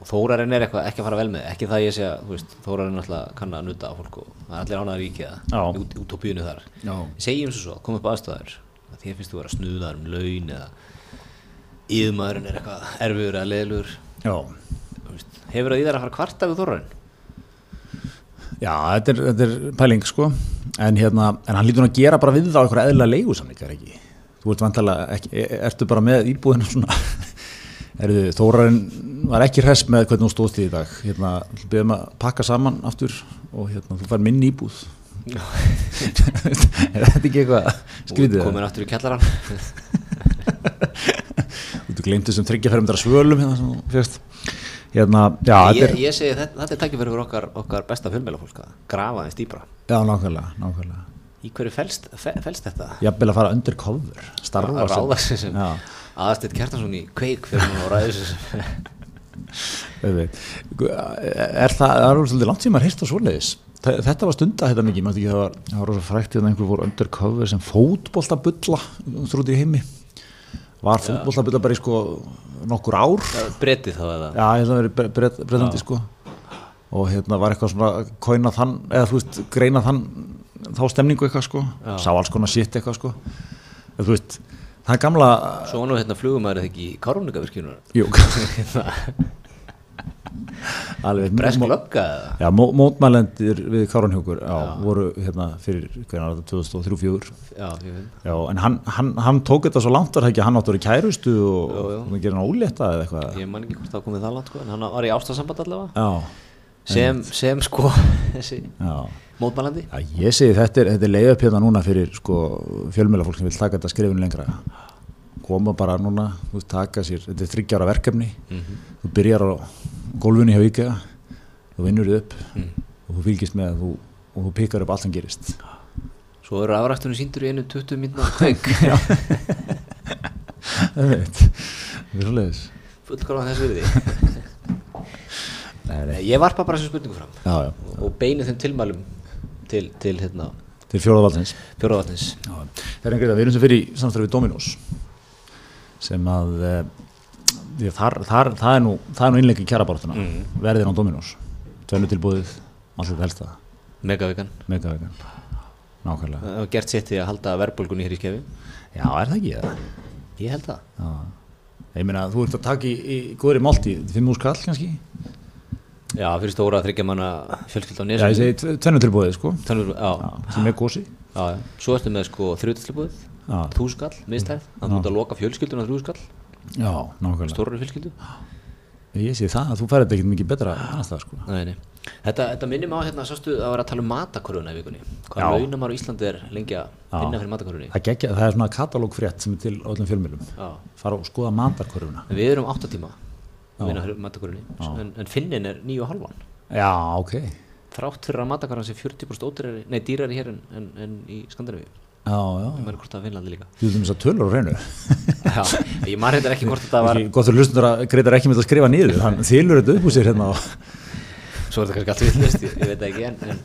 Þórarinn er eitthvað ekki að fara vel með ekki það ég sé að þú veist, Þórarinn alltaf kann að nuta á fólk og það er allir ánaður í vikiða Já. út, út á bíunu þar já. segjum svo svo, komum upp aðstæður að þér finnst þú vera snuðar um laun eða yðmaðurinn er eitthvað erfiður eða leðlur já. hefur það í þær að fara að kvarta við Þórarinn Já, þetta er, þetta er pæling sko en, hérna, en hann lítur nú að gera bara við það á einhverja eðla leigusamningar ekki þú ert vantalega, ekki, e- ertu bara með íbúðinu svona Erðu, Þórarinn var ekki hress með hvernig hún stóðst í í dag. Hérna, beðum að pakka saman aftur og hérna, þú fær minni íbúð. Er þetta ekki eitthvað skrítið? komin aftur í kjallarann. Þú gleymdi þessum þryggjafermdara svölum hérna sem hérna, já, þetta ég, er ég segi þetta, þetta er tækifæri fyrir okkar, okkar besta fjölmjölafólk að grafa þeim stýpra já, nákvæmlega, nákvæmlega. Í hverju felst, fe, felst þetta? Jafnvel að fara undercover starfa sem Já. aðastett Kjartansson í kveik fyrir hún og ræði sig sem Auðvitað. er það, það er alveg svolítið langt sem maður heist á svoleiðis. Þe- þetta var stunda þetta mikið, maður ekki það var, var rosa frækt þegar einhver voru undercover sem fótbolta bulla þrúti í heimi. Var fótbolta bulla bara í sko nokkur ár. Breyti þá eða? Já, það verið breytandi sko. Og hérna var eitthvað svona kóina þann, eða þú veist, greina þann þá stemningu eitthvað sko. Já. sá alls konar shit eitthvað sko. Eða þú veist, það er gamla svo nú hérna flugumæður eða ekki í Kárumningavirkjunar jú, alveg bresk lögga Já, mó, mótmælendir við Káranhjókur já, voru hérna fyrir hvernig 2003-2004 já, ég finn Já, en hann, hann, hann tók þetta svo langt ekki, hann átti að vera kærustu og, það gerir hann ólétta eða eitthvað? Ég man ekki hvort það komið það langt sko, en hann var í ástasamband allavega. Já, sem, sem sko þessi já mótmælandi? Já, ég segi þetta er, er leið upp hérna núna fyrir sko fjölmjölafólk sem vil taka þetta skrifinu lengra. Koma bara núna, þú taka sér þetta er þryggjára verkefni. Mhm. þú byrjar á gólfunni hjá IKEA þú vinnur þið upp Mm. og þú fylgist með þú, og þú pikkar upp allt sem gerist. Svo eru afræktunum síndur í einu 20 mínúna kveik. Það veit, það er svo leiðis fullkvæða þess Nei, nei, ég varpa bara þessu spurningu fram já, já, og beini þeim tilmælum til, til hérna, til fjóraðvaldsins fjóraðvatnins Það er einhverja, við erum sem fyrir í samstæðu við Dominos sem að e, því að þar, þar, það er nú, er nú innleik í kjarabartuna Mhm. verðin á Dominos. Tvennu tilbúðið, allt þetta helsta megavikan. Megavegan nákvæmlega, það var gert sitt í að halda verðbólgunni hér í skefi já er það ekki? Það ég held það. Já. ég meina þú ert að taka í, í góðri málti, fimm úr skall kannski já, fyrir stóra þryggja manna fjölskyld á já, ég segi tve- tvennu tilbúðið sko já, sem er gósi já, svo ertu með sko þrjúðslubúð já, þúskall, mistæð. Þannig að þú ert að loka fjölskylduna þrjúskall. Já nákvæmlega. Stórari fjölskyldu. Ég sé það að þú færði þetta ekki mikið betra annars það sko. Nei, nei. Þetta, þetta minnir mig á hérna, sástu að vera að tala um matakoruna í vikunni. Hvað launamar á Íslandi er lengi að vinna fyrir matakorunni? Það, það er svona katalógfrétt sem er til öllum fjölmjölum fara og skoða matarkorfuna En við erum 8 en, en finnin er 9,5 já, ok. Þrátt fyrir að matakoran sé 40% ódýrari, nei dýrari hér en, en, en í Skandinavíu. Já, já, er þú veist þess að tölur á hreinu. Já, ég maður þetta ekki hvort þetta var gott fyrir hlustundur að Greitar ekki með að skrifa niður. Hann þylur þetta upp úr sér hérna svo er þetta kannski allt villist, ég, ég veit ekki en, en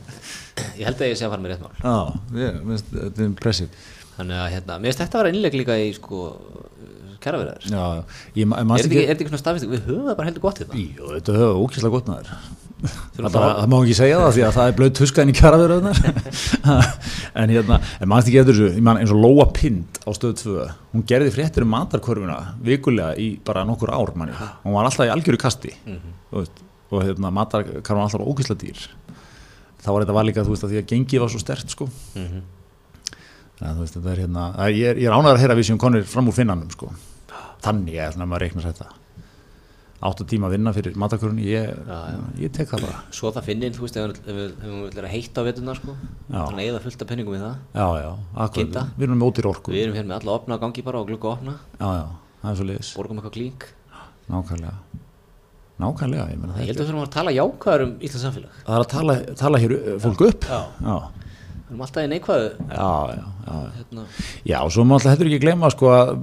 ég held að ég sé að fara með rétt mál. Já, ég, minnst, þetta er impressive. Þannig að hérna, mér finnst þetta að vera innleg líka í sko ég, ma- er þetta ekki, svona staðfist við höfum það bara heldur gott hérna Jú, þetta höfðu ókýrslega gott maður. Þurfum það, það má ekki segja það því að það er blöð tuskaðin í kjaraverðunar en hérna, en mannst ekki eftir þessu man eins og Lóa Pind á stöðu 2 hún gerði fréttir um matarkörfuna vikulega í bara nokkur ár manni hún var alltaf í algjöru kasti þú veist, og hérna, matarkörfuna var alltaf ókýrslega dýr. Þá var þetta var líka þú veist að því að gengið var svo stert sko. Mhm. Það, þú veist, er hérna, ég er, er ánægður að heyra við séum konir fram úr finnanum sko. Þannig að maður reikna sér þetta áttu tíma að vinna fyrir matakörunni ég, ég tek það bara. Svo það finnin, þú veist, ef við- viljum heitt á vetuna sko, þannig að eða fullt af penningum í það. Já, já, akkurat, við erum með ótir orku. Við erum hér með alla opna gangi bara og glugga opna. Já, já, það er svo liðis borgum eitthvað klík. Nákvæmlega. Nákvæmlega, ég meina ég það held að við þurfum að tala jákvæður um Íslands samfélag. Það er að tala, tala hér uh, fólk upp. Já. já, við erum alltaf í neikvæðu. Já, já, já, hérna, já og svo má alltaf hættur ekki gleyma sko að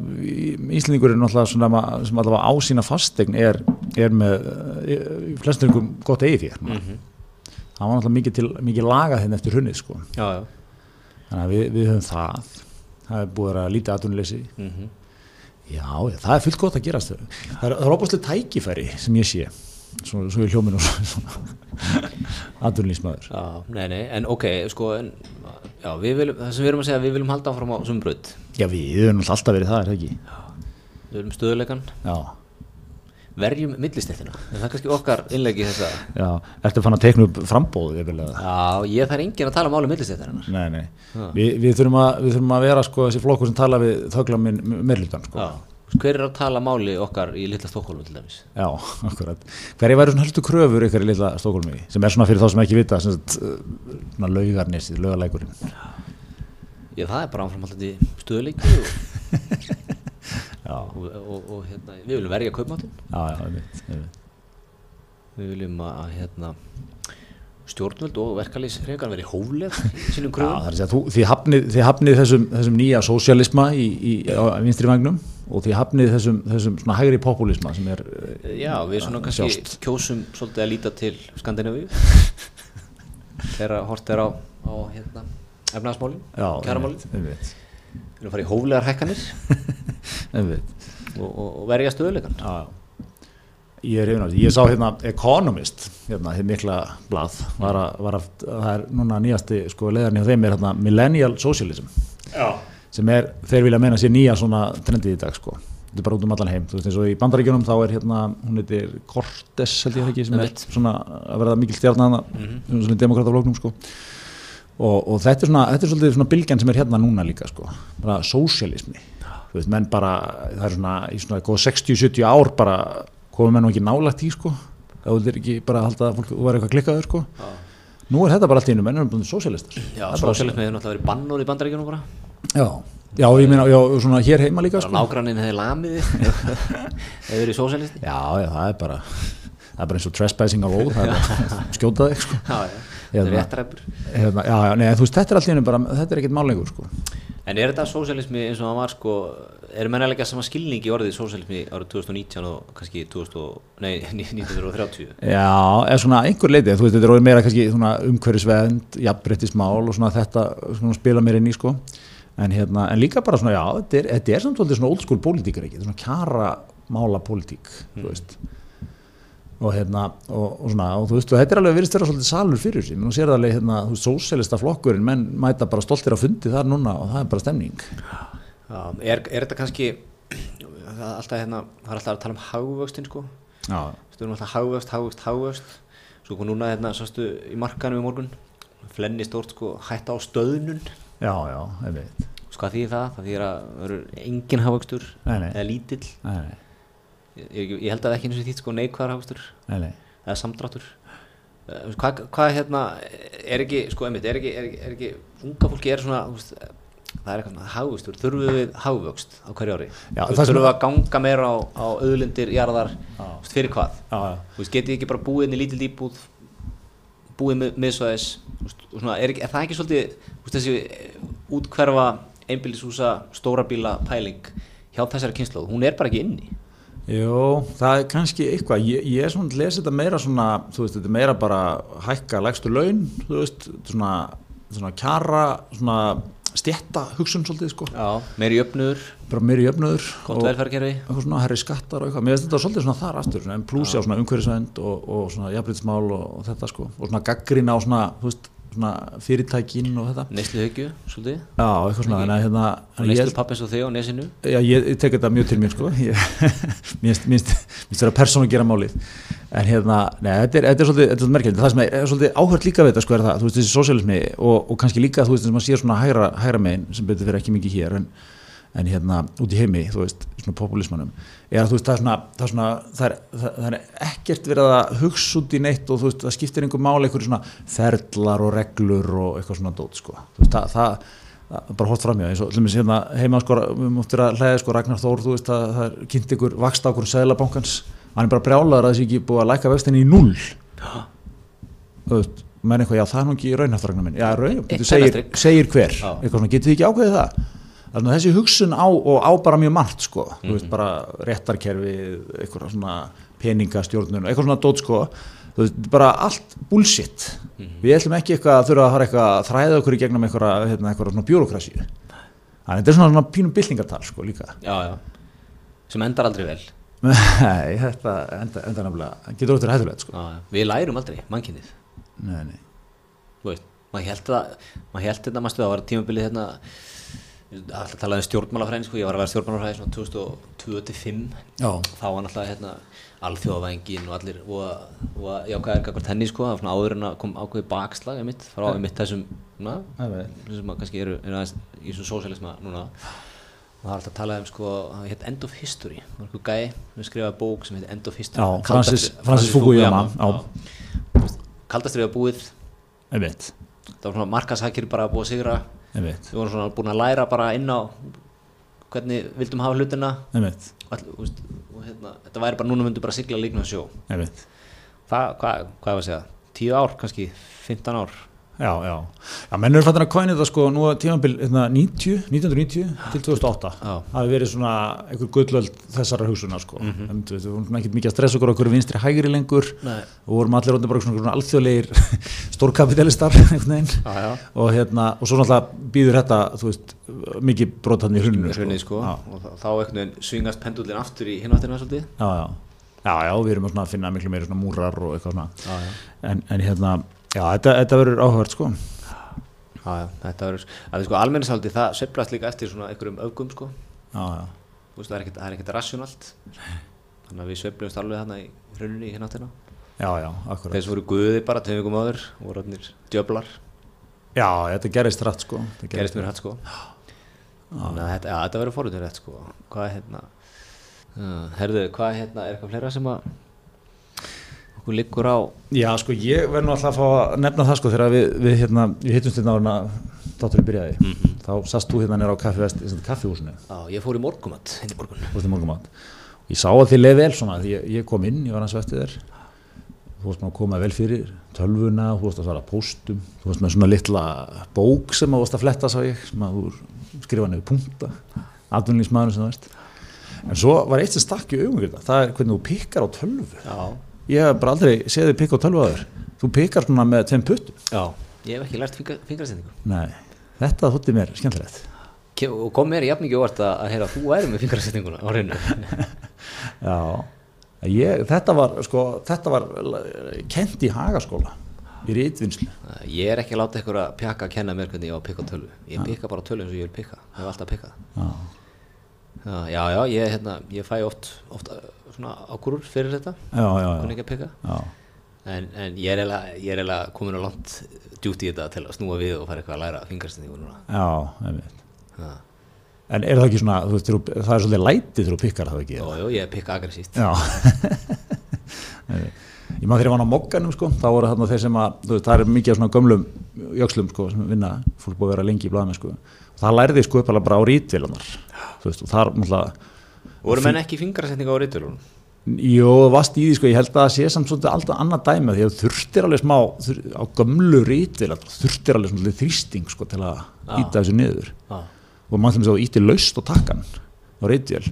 Íslendingurinn alltaf sem alltaf á sína fastegn er, er með eh, ykkur gott eigi fyrir mm það var alltaf mikið, til, mikið lagað þinn eftir hunnið sko. Já, já. Þannig að við, við höfum það. Það er búið að lítið atvinnuleysi. Mm já, já, það er fullt gott að gerast það er, það er óbúslega tækifæri sem ég sé svo, svo ég hljóminn og svona Já, nei, nei, en ok, sko en, já, viljum, það sem við erum að segja við viljum halda áfram á sumbröð já, við höfum alltaf verið það, er það ekki? Við viljum stöðuleikan, já, verjum millistéttina. Það er kannski okkar innleggi þessa. Já, ertu fann að teikna upp frambóðu að Já, ég þarf enginn að tala máli millistéttarinnar. Nei, nei. Já. Vi, við, þurfum að, við þurfum að vera sko, þessi flokkur sem tala við þögla minn meirlutan sko. Já, hver er að tala máli okkar í litla Stokkólum til dæmis? Já, akkurat. Hverju væri svona helstu kröfur ykkar í litla Stokkolmi sem er svona fyrir þá sem ekki vita uh, svona laugarnesið, laugarleikurinn Já, það er bara áframhaldandi stöðuleiki og, Já, og, og, og hérna, við viljum verja kaupmáttin já, já, einmitt, einmitt. við viljum að, hérna, stjórnvöld og verkalýsreikan veri hófleg í sínum Já, kröfum. það er að segja, þú, þið hafnið, þið hafnið þessum, þessum nýja sósialisma í, í, á vinstri vagnum og þið hafnið þessum, þessum svona hægri populisma sem er eh, Já, við svona að kannski sjást. kjósum svolítið að líta til Skandinavíu. Þegar hort er á, á hérna, einmitt, einmitt, við viljum fara í hóflegar hækkanir. Og, og, og verja stöðuleikan Já, já. Ég er því. Ég sá hérna Economist, hérna, þið mikla blað, var að, var að, það er núna nýjasti sko leðarni á þeim er hérna Millennial Socialism, Já, sem er, þeir vilja meina sér nýja svona trendið í dag sko. Þetta er bara út um allan heim. Þú veist eins og í bandaríkjunum þá er hérna, hún heitir Cortes held ég ekki, sem er svona að verða mikil stjarnana, mm -hmm. svona demokrataflóknum sko. Og, og þetta er svona, þetta er svolítið svona bylgjan sem er hérna núna líka sko, bara sósialismi. Þú veist, menn bara, það er svona í svona góð 60-70 ár bara komum menn nú ekki nálægt í sko, það vildir ekki bara halda að fólk var eitthvað klikkaður sko. Nú er þetta bara allt í einu, menn er búin sósialistar. Já, bara- sósialismi hefur náttúrulega verið bannur í bandaríkjunum bara Já, já, ég meina, já, svona hér heima líka sko. nágrannin hefði lamið hefur verið sósialisti Já, já, það er bara, það er bara eins og trespassing á róð, það er bara skjóta þig sko. Já, já, þetta er Hérna. réttræpur Hérna, já, já, nei, þú veist, þetta er einu bara, þetta er ekkert málengur sko. En er þetta sósialismi eins og það var sko er mennilega sama skilning í orðið sósialismi árið 2019 og kannski 2000, nei, 1930 Já, eða svona einhver leiti, þú veist, þetta er meira kannski umhverfisvend, jafnbrettismál og svona þetta svona spila meira inn í sko en, hérna, en líka bara svona, já, þetta er, þetta er samt svona old school pólitíkar ekki, þetta er svona kjara mála pólitík, þú veist. Og hérna, og, og svona og þú veist, og þetta er alveg virðist vera svolítið salur fyrir sig. Menn þú sér það alveg, hérna, þú veist, sósélista flokkurinn menn mæta bara stoltir að fundi þar núna og það er bara stemning. Já, er, er þetta kannski alltaf hérna, það er alltaf að tala um hagvöxtin sko, við erum alltaf hagvöxt, hagvöxt svo kom núna hérna, sástu í markanum í morgun? Flenni stórt sko, hætta á stöðnun já, já, einmitt. Sko hvað þýðir það, það þýðir að það eru engin nei. eða lítill. Nei, nei, ég, ég, ég held að ekki eins og þýtt sko neikvæðar nei. eða samdráttur. Eh, hvað, hvað hérna er ekki, sko einmitt, er ekki, er ekki, er ekki unga fólki er svona þú veist, það er eitthvað svona hagvöxtur, þurfum við hagvöxt á hverju ári, Já, þurfum við að ganga meira á, á auðlindir, jarðar veist, fyrir hvað, Já, já. þú veist, getið ekki bara búið inn í lítil íbúð búið mið, miðsvæðis og svona, er, er það ekki svolítið veist, þessi eh, útkverfa einbýlishúsa, stóra bíla pæling hjá þessari kynnslóð, hún er bara ekki inni? Jó, það er kannski eitthvað, ég, ég er svona að lesa þetta meira svona, þú veist, þetta er meira bara hækka lægstu laun, þú veist, svona, svona kjara, svona stjætta hugsun svolítið, sko, Já, meiri jöfnuður, bara meiri jöfnöður gott velferðkerfi eitthvað svona herri skattar og eitthvað, mér finnst þetta svolítið svona þar aftur, svona, en plúsi á svona umhverfisvend og, og svona jafnbrytismál og, og þetta, sko, og svona gaggrina á svona, veist, svona fyrirtækin og þetta, neyslu högju, svolítið. Já, eitthvað svona, en hérna, neyslu pappins og þig á nesinu? Já, ég, ég tek þetta mjög til mér sko. Ég- Mér finnst- mér finnst vera persónu að gera málið. En hérna, nei, þetta þetta er svolítið, þetta er svolítið merkjöld Það sem er, er svolítið áhört líka við þetta sko er það Þú veist, þessi sósialismi og, og kannski líka Þú veist, þess að maður sér svona hægra, hægra megin Sem betur fyrir ekki mikið hér En, en hérna, út í heimi, þú veist, svona populismanum Er að þú veist, það er svona Það er, svona, það er, það, það er ekkert verið að hugsa út í neitt Og þú veist, það skiptir einhver máli Einhverju svona ferlar og reglur Og eitthvað svona dót, sko. Þú veist, það, það það bara hótt framjá eins og dæmis hérna heima sko, við múttum að hlæða sko Ragnar Þór þú veist að það er kynnt ykkur vaksta okkur sæðlabankans, hann er bara brjálaður að þessi ekki búið að læka vextinni í null þú veist, menn eitthvað, já það er nú ekki raunhæftaragnar minn. Já, raun, Eitt segir, segir hver. Eitthvað svona, getið þið ekki ákveðið það þannig að þessi hugsun á og á bara mjög margt sko, þú Mhm. veist bara réttarkerfi eitthvað svona peningastjórnun eitthvað svona dót sko. Þú veist, bara allt bullshit. Mhm. við ætlum ekki eitthvað að þurfa að fara eitthvað að þræða okkur í gegnum eitthvað, hérna, eitthvað svona bjórokrasíu. Þannig að þetta er svona, svona pínum byltingartal sko líka. Já, já, sem endar aldrei vel. Nei, þetta enda, enda nefnilega getur óttur hættulegt sko. Já, við lærum aldrei, mannkynnið nei, nei. þú veist, maður held að maður held þetta, maður stuða, það var tímabilið hérna alltaf talaði um stjórnmálafræðin sko, ég var að vera stjórnmálafræði svona 2025 Já. þá var náttúrulega hérna alþjóðavængin og allir og, og jákvæðir kakvart henni sko, það var svona áður en að kom ákveði bakslag einmitt, frá einmitt þessum na, sem að kannski eru, eru aðeins í svo sósialisma núna. Og það var alltaf að tala um sko, það heit End of History. Það var eitthvað gæi sem skrifaði bók sem heit End of History. Já, Francis, Francis Fukuyama. Já, kaldastrið var búið það var svona markashækir bara að sigra veit, við vorum svona búin að læra bara inn á hvernig vildum hafa hlutina. All, veist, og hérna, þetta væri bara núna myndu bara sigla líkna sjó. Ég veit. það, hvað, hvað var að segja, 10 ár kannski 15 ár Já, já, já, menn eru fattin að kvæna þetta sko, nú að tímanbíl hérna, 90, 1990 til 2008 Já. hafi verið svona einhver gullöld þessara hugsunar sko, mm. -hmm. við vorum ekkert mikið að stressa okkur okkur vinstri hægri lengur. Nei. og vorum allir bara svona, alþjóðlegir stórkapitalistar einhvern veginn. Já, já. og hérna, og svo náttúrulega býður þetta, veist, mikið brotan í hruninu sko, Já, og þá, einhvern veginn svingast pendullin aftur í hináttina svolítið. Já, já, já, já, við erum að finna miklu meiri svona múrar og eitthvað svona. En, en hérna, já, þetta, þetta verður áhugavert sko. Já, já, þetta verður, að því sko almennisaldi það sveiflast líka eftir svona einhverjum öfgum sko, Já, já, þú veist það er ekkert, það er ekkert rassjónalt. Þannig að við sveiflumst alveg þarna í hruninu í hináttina já, já, akkurat. Sem voru guði bara tveim vikum áður voru orðnir djöflar. Já, þetta gerist rætt sko. Þetta gerist mér hætt sko. Þannig að þetta verður fórhundur rétt sko. Hvað er hérna uh, herðu, hvað er hérna, er eitthvað fleira sem að okkur liggur á. Já, sko, ég verð nú alltaf að fá að nefna það sko þegar við, við hérna, við hittumst hérna ára þátturinn byrjaði, Mhm. þá sast þú hérna nýra á kaffivest, kaffihúsinu, á, ég fór í morgumat henni morgun. Þú veist í morgumat og ég sá að þið leið vel svona, því ég, ég kom inn, ég var hans eftir þér. Þú veist maður að koma vel fyrir tölvuna, þú veist að svara póstum þú veist með svona litla bók sem þú veist að fletta sá ég, sem að þú skrifa nefnir punta, atvinnlýsmaður sem þú veist en svo var eitt sem stakk í augum það er hvernig þú pikkar á tölvu. Já, ég hef bara aldrei séð þig pikka á tölvu aður þú pikkar svona með tveim puttum. Já, ég hef ekki lært fingra, fingrasendingu. Nei, þetta þótti mér skemmtilegt. Ke- og kom mér í jafningi óvart að, að heyra að þú væri með fingrasendinguna á hreinu. Já, ég, þetta var sko, þetta var kent í hagaskóla í rítvinnslu ég er ekki að láta ykkur að pjaka að kenna mér hvernig ég á að pikka tölvu. Ég pikka bara tölvu eins og ég vil pikka. Ég hef alltaf pikkað já, já, já, já ég, hérna, ég fæ oft, oft uh, ákúrur fyrir þetta já, já, já, hvernig ekki að já. En, en ég er eiginlega- ég er komin á langt djúti í þetta til að snúa við og fara eitthvað að læra fingarsendingu núna. já einmitt. Já, en er það ekki svona, veist, það er svolítið lætið þegar þú pikkar það ekki Jó, jó, ég pikka aggressíft. Já Ég maður þegar ég var á mokkanum sko, þá voru þarna þeir sem að, þú veist, það er mikið af svona gömlum jökslum sko, sem vinna, fólk búið að vera lengi í blaðum sko. Það lærði sko upp alveg bara á veist, og þar náttúrulega, Voru menn ekki fingarsendingu á ríturlunum? Jó, vast í því sko, ég held að það sé samt svolítið alltaf annað dæmi því að þurftir alveg smá þur, á gömlu rítvélar, þurftir alveg svona þrýsting sko til að Já. íta þessu niður Já. og mann sem þú íti laust og takkan á rítvél,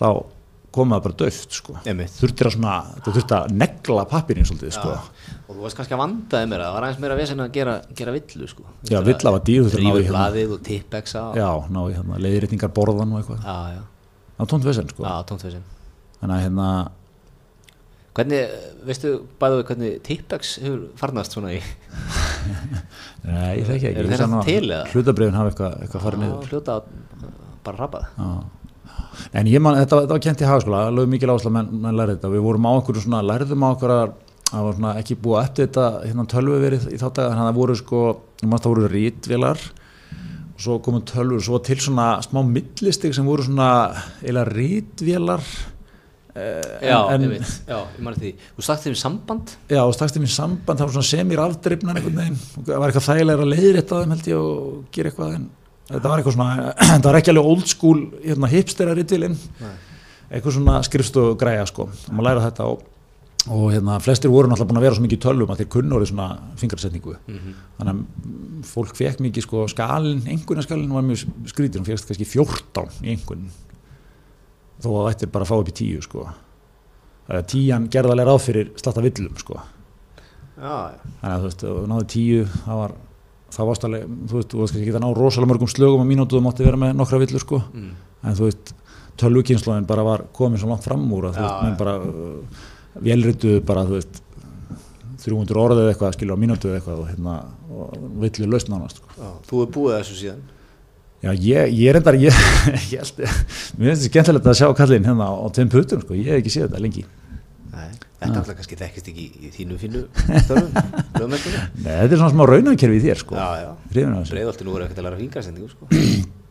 þá kom það bara döft sko. Þurftir að svona, þú þurftir að negla pappirinn svolítið sko. Og þú varst kannski að vandaði mér að það var aðeins meira vesen að gera, gera villu, sko. Já, villa var að í Rífið hérna. blaðið og tippexa. hérna, leiðréttingar borðan og eitthvað. Já, já, Það var tónt vesen sko. já, tónt vesen. Þannig að hérna, Hvernig, veistu, bæðu við hvernig tippex hefur farnast svona í? nei, ég þekki ekki. Nú ennþá til, eða? Hlutabrifin hafa eitthvað, eitthvað farið niður. hljóta að bara rappað. Já. En ég man, þetta, þetta var kent í hagaskóla, lögum mikil að menn, menn lærið þetta. Við vorum á okkur svona, lærðum á að það var svona ekki búið eftir þetta hérna tölvu verið í þá dag, þannig að það voru sko, ég það voru rítvélar og svo komu tölvur, svo var til svona smá millistig sem voru svona eila rítvélar Já, en- einmitt, já, ég manni því. Þú sagt þeim samband? Já, og stakst þeim í samband, það var svona semir og það var eitthvað þægilega að held ég og gera eitthvað en þetta var eitthvað svona, þetta var ekki alveg old school hérna, hipstera rítilinn Nei. eitthvað svona skrifstofu græja sko, og maður læra þetta og og hérna, flestir voru náttúrulega búin að vera svo mikið tölvum að þeir kunnu orðið svona fingarsetningu þannig að mm, fólk fekk mikið sko skalin, engunaskalin var mjög skrítið, hún fekst kannski 14 í engun þó að þetta er bara að fá upp í 10 sko. Það er tíjan gerðarlega ráð fyrir slatta villum sko. Já, þannig að þú veist, náðu 10 það var, það varst alveg þú veist, þú kannski ekki að ná rosalega mörgum slögum á mínútu þú mátti vera með nokkra villur sko Mm. en þú veist, tölvukynnslóðin bara var komin svo langt fram úr að þú veist, menn bara uh, vélrituðu bara, þú veist 300 orðið eitthvað, skilur á mínútu eða eitthvað og hérna, og villu lausn nánast sko. Já, þú hefur búið þessu síðan Já, ég, ég er endar, ég, ég held, mér finnst þetta skemmtilegt að sjá kallinn hérna á tveim putum, sko, ég hef ekki séð þetta lengi. Nei, þetta alltaf kannski þekkist ekki í, í þínu fínu störfum, lögmentunum. Nei, þetta er svona smá raunarkerfi í þér, sko. Já, já. Breiðolti nú er ekkert að læra fingarsendingu, sko.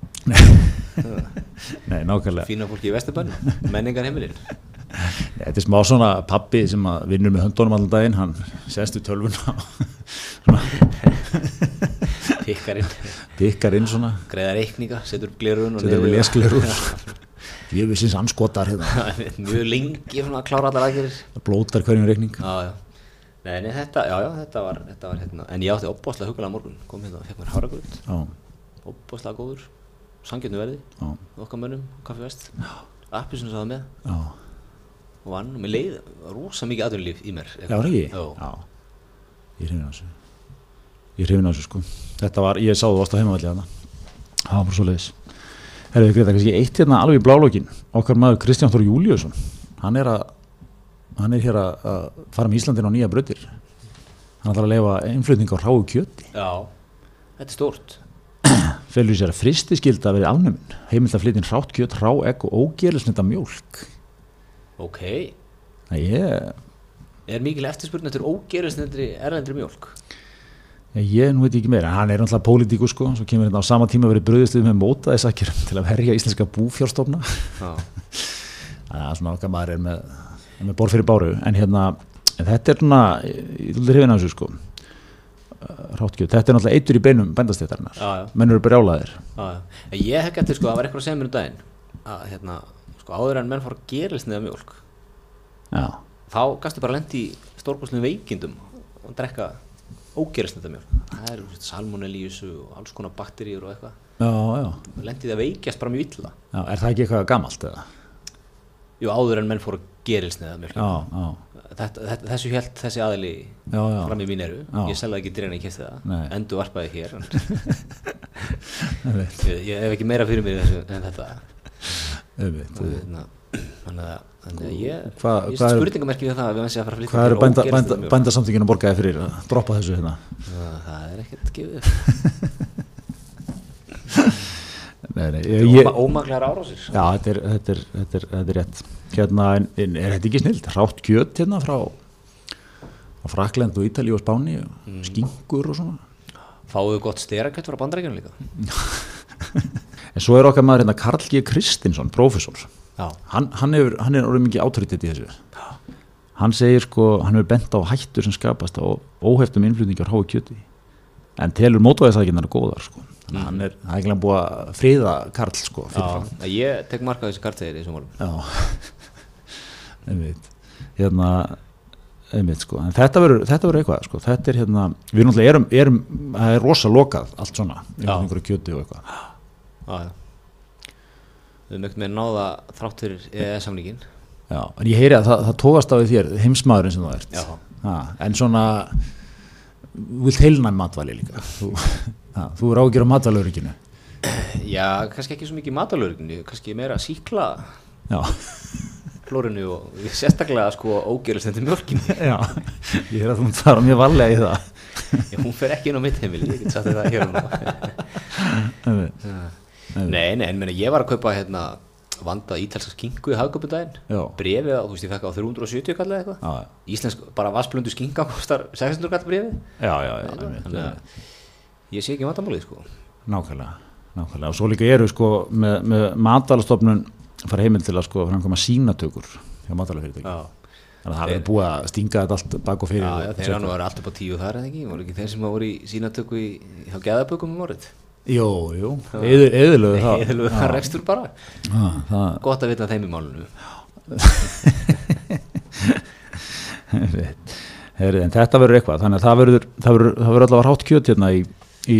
Nei, nákvæmlega. Fína fólki í Vesturbænum, menningar heimilin. Nei, þetta er smá svona pappi sem að vinnur með höndunum allan daginn, hann sest við tölvuna og svona Pikkarinn, pikkar inn svona, greiða reikninga, setur upp glerun og setur við lesklerur. Ég við sinns anskotar hérna, Mjög lengi að klára allar aðgerir. blótar hverjum reikning. Já, já. Nei, nei, þetta, já, já, þetta var, þetta var hérna, en ég átti opbáslega hugulega morgun, kom hérna og fekk mér háragröð, Já, opbáslega góður, sangjötnu verði, okkar mönnum, kaffi vest, appi sem það með já. og vann mér leið rosa mikið aðunlíf í mér. Já. Ég hrifin á þessu. Ég hrifin á þessu, sko. Þetta var, ég sá þú varst á heimavalli. Það var bara svo leiðis. Herðu, Greta, kannski eitt hérna alveg í blálókin. Okkar maður Kristján Þór Júliusson. Hann er að, hann er hér að, að fara með Íslandin á nýja bröttir. Hann ætlar að leifa innflutning á ráu kjöti. Já, þetta er stórt. Felur sér að fristi skilda verið afnuminn. Heimild að flytja rátt kjöt, rá egg og ógelisnita mjólk. Ok, Það ég, er mikil eftirspurn eftir ógerisnendri erlendri mjólk? Ég veit ekki meira, hann er náttúrulega pólitíku sko, svo kemur hérna á sama tíma verið bröðistuð með mótaðisakir til að verja íslenska búfjárstofna. Já, þannig að svona okkar maður er með, er með borð fyrir báru, en hérna en þetta er svona, ég vil hrifina þessu sko. Ráttgjöð, þetta er náttúrulega eitur í beinum bændastéttarinnar já, já. menn eru brjálaðir. Já, já. Ég hef gætið sko, það var eitthvað að segja mér um daginn að hérna, sko, áður en menn fór að gerisniða mjólk Já, þá gastu bara lendi í stórkostlum veikindum og drekka ógerisniða mjólk það eru salmonellíusu og alls konar bakteríur og eitthvað. Já, já, lendi það veikjast bara mjög illa. Já er það ekki eitthvað gamalt eða? Jú, áður en menn fór að já, þetta, þetta, þessu held þessi aðili já, já, fram í mín eru ég selði ekki dreina í kæfti það. Endur varpaði hér. Ég, ég hef ekki meira fyrir mér en þetta. Einmitt. Þannig að- þannig að að ég, Hvað- ég er- spurningamerki við það að við varum að fara að flytja Hvað eru bænda, ógerilsneydd bænda, mjólk. bændasamtökinu borgaði fyrir að droppa þessu hérna? Það það er ekkert gefið. Nei, nei, ég, ég, Óma- ómaklegar árásir Já, þetta er, þetta er, þetta er, þetta er rétt. Hérna, en, en er þetta ekki snilt? Rátt kjöt hérna frá, Frakland og Ítalíu og Spáni Mm. skingur og svona. Fáðu gott styrakött frá bandarækjunum líka En svo er okkar maður hérna Karl G. Kristinsson, prófessor. Hann, hann, hefur, hann er orðið mikið autoritet í þessu. Hann segir sko, hann hefur bent á hættur sem skapast á óheftum innflutningar háu kjöti. En telur mótvæðisækjarnar góðar sko. Þannig að hann er, það er alveg búið að friða Karl sko. já ég tek marka þessi kartegir í þessum málum Já, hérna, einmitt sko, en þetta verður, eitthvað sko, þetta er hérna, við náttúrulega erum, erum, það er rosa lokað allt svona, einhverju kjöti og eitthvað. Já, já Við höfum ekkert með náða þrátt fyrir EES-samningin Já, en ég heyri að það, það tókast á því þér, heimsmaðurinn sem þú ert. Ha, en svona, vilt heilnæm matvæli líka, þú, ha, þú er ágjör á matvælaurikinu. Já, kannski ekki svo mikið matalörgni kannski meira síkla Já, flórinu og sérstaklega sko ógerist þetta mjölkinni já, ég er að þú fara mjög varlega í það. Já, hún fer ekki inn á mitt heimili, ég get sagt þetta hér Einmitt, Nei, nei, en meni, ég var að kaupa hérna vandað ítalska skingu í hagköpudaginn Já. Brefið, á, þú veist, ég fekk á 370 kallið eitthvað. Íslensk, bara vassblöndu skinga kostar 600 kall brefið já, já, já, Þannig að ég sé ekki vandamálið sko. Nákvæmlega, nákvæmlega. Og svo líka eru sko með, með matalastofnun fara heimil til að sko framkvæma sínatökur hjá matalafyrirtæki Já, þannig að það er búið að stinga þetta allt bak og fyrir já, já þeir setja- hann var alltaf á tíu þar eða ekki? Voru ekki þeir sem voru í sínatöku í, hjá geðabökum um orðið Jú, jú, eðurlegu það. Eðlu það rekstur bara. Já, það Gott að vita þeim í málunu Heyri, en þetta verður eitthvað þannig að það verður, verður, verður allavega rátt kjöt hérna í, í,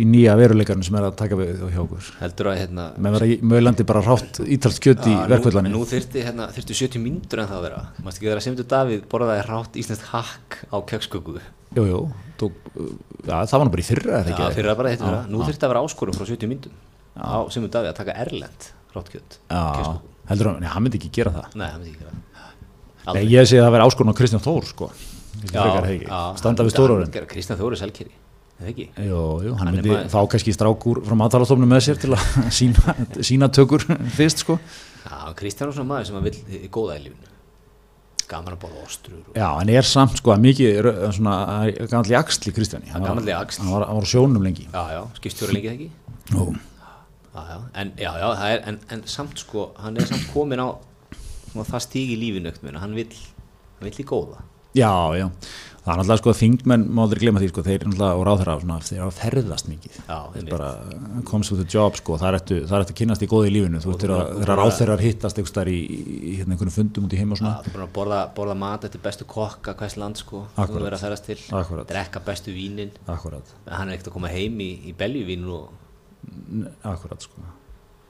í nýja veruleikarnir sem er að taka við hjá okkur. Heldur að hérna mögulandi bara rátt ítalst kjöt í Já, verkvöldanir Nú, nú þyrfti, hérna, þyrfti 70 mínútur en það að vera. Mást ekki vera að Semdur Davíð borðaði rátt íslenskt hakk á kjöksköku Já, jú, jú, tók, já, það var nú bara í fyrra eða ekki? Fyrir að bara Já, vera Nú þyrfti að vera áskorum frá 70 mínútum á Semdur Davíð að taka erlend ráttkjöt já, heldur hann, hann myndi ekki gera það. Nei, það myndi ekki vera Nei, ég segi að það verði áskorun á Kristján Þór sko. Það ekki. standa við stórórin Kristján Þóri Selkeri, eða ekki? Jú, jú, hann, Hann er myndi maður- fá kannski strákur frá matalastofnum með sér til að sína, sína tökur fyrst sko. Já, Kristján er svona maður sem að vill í góða í lífinu Gaman að borða ostrur og... Já, hann er samt sko að mikið svona, gammal í axli Kristjáni. Hann í. Hann hann var á sjónum lengi. Já, já, skipstjóri lengi það ekki? Jú, Já, já, en, já, já, er, en, en samt sko, hann er samt komin á það stíg í lífinu ekkert hann vill í góða. Já, já Það er náttúrulega sko að þingmenn má aldrei glemma því sko, þeir náttúrulega og ráðherra svona, þeir eru að ferðast mikið. Já, þeir bara comes with the job sko, það er eftir, það er að kynast í góði lífinu. Þú veist þegar ráðherrar hittast einhvers staðar í, í, hérna einhvern fundum út í heim og svona. Þú er búin að borða, borða mat eftir bestu kokka hvers land sko, þú verður að ferast til. Akkúrat. drekka bestu vínin. Akkurat, en hann er ekkert að koma heim í, í beljuvín og akkurat sko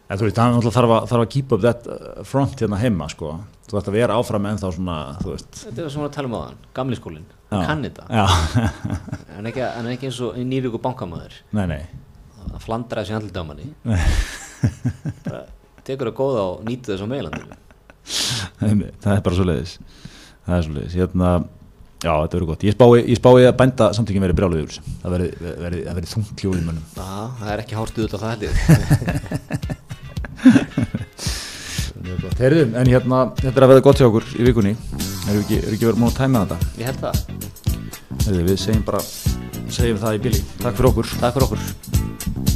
En þú veist, það er náttúrulega þarf að, þarf að keep up that uh, front hérna heima sko. Þú ætti að vera áfram en þá svona þú veist. Þetta er það sem við erum að tala um á hann, gamli skólinn. Hann kann þetta, hann er ekki, hann er ekki eins og nýrjúku nei að flandra þessi handlita á manni. Bara tekur það góða og nýtu þess á meilandinu Einmitt, það er bara svo leiðis það er svo leiðis hérna, já þetta verður gott. Ég spái, ég spái að bænda samtökin verið þessu. Það verið þungt hljóð í mönnum. Já, það er ekki hárstuð út á það heldur Herðum, en hérna þetta er að verða gott hjá okkur í vikunni. Erum við ekki, við ekki verið múin að tæma þetta? Ég held það, Herðu, við segjum bara segjum það í bíli takk fyrir okkur. Takk fyrir okkur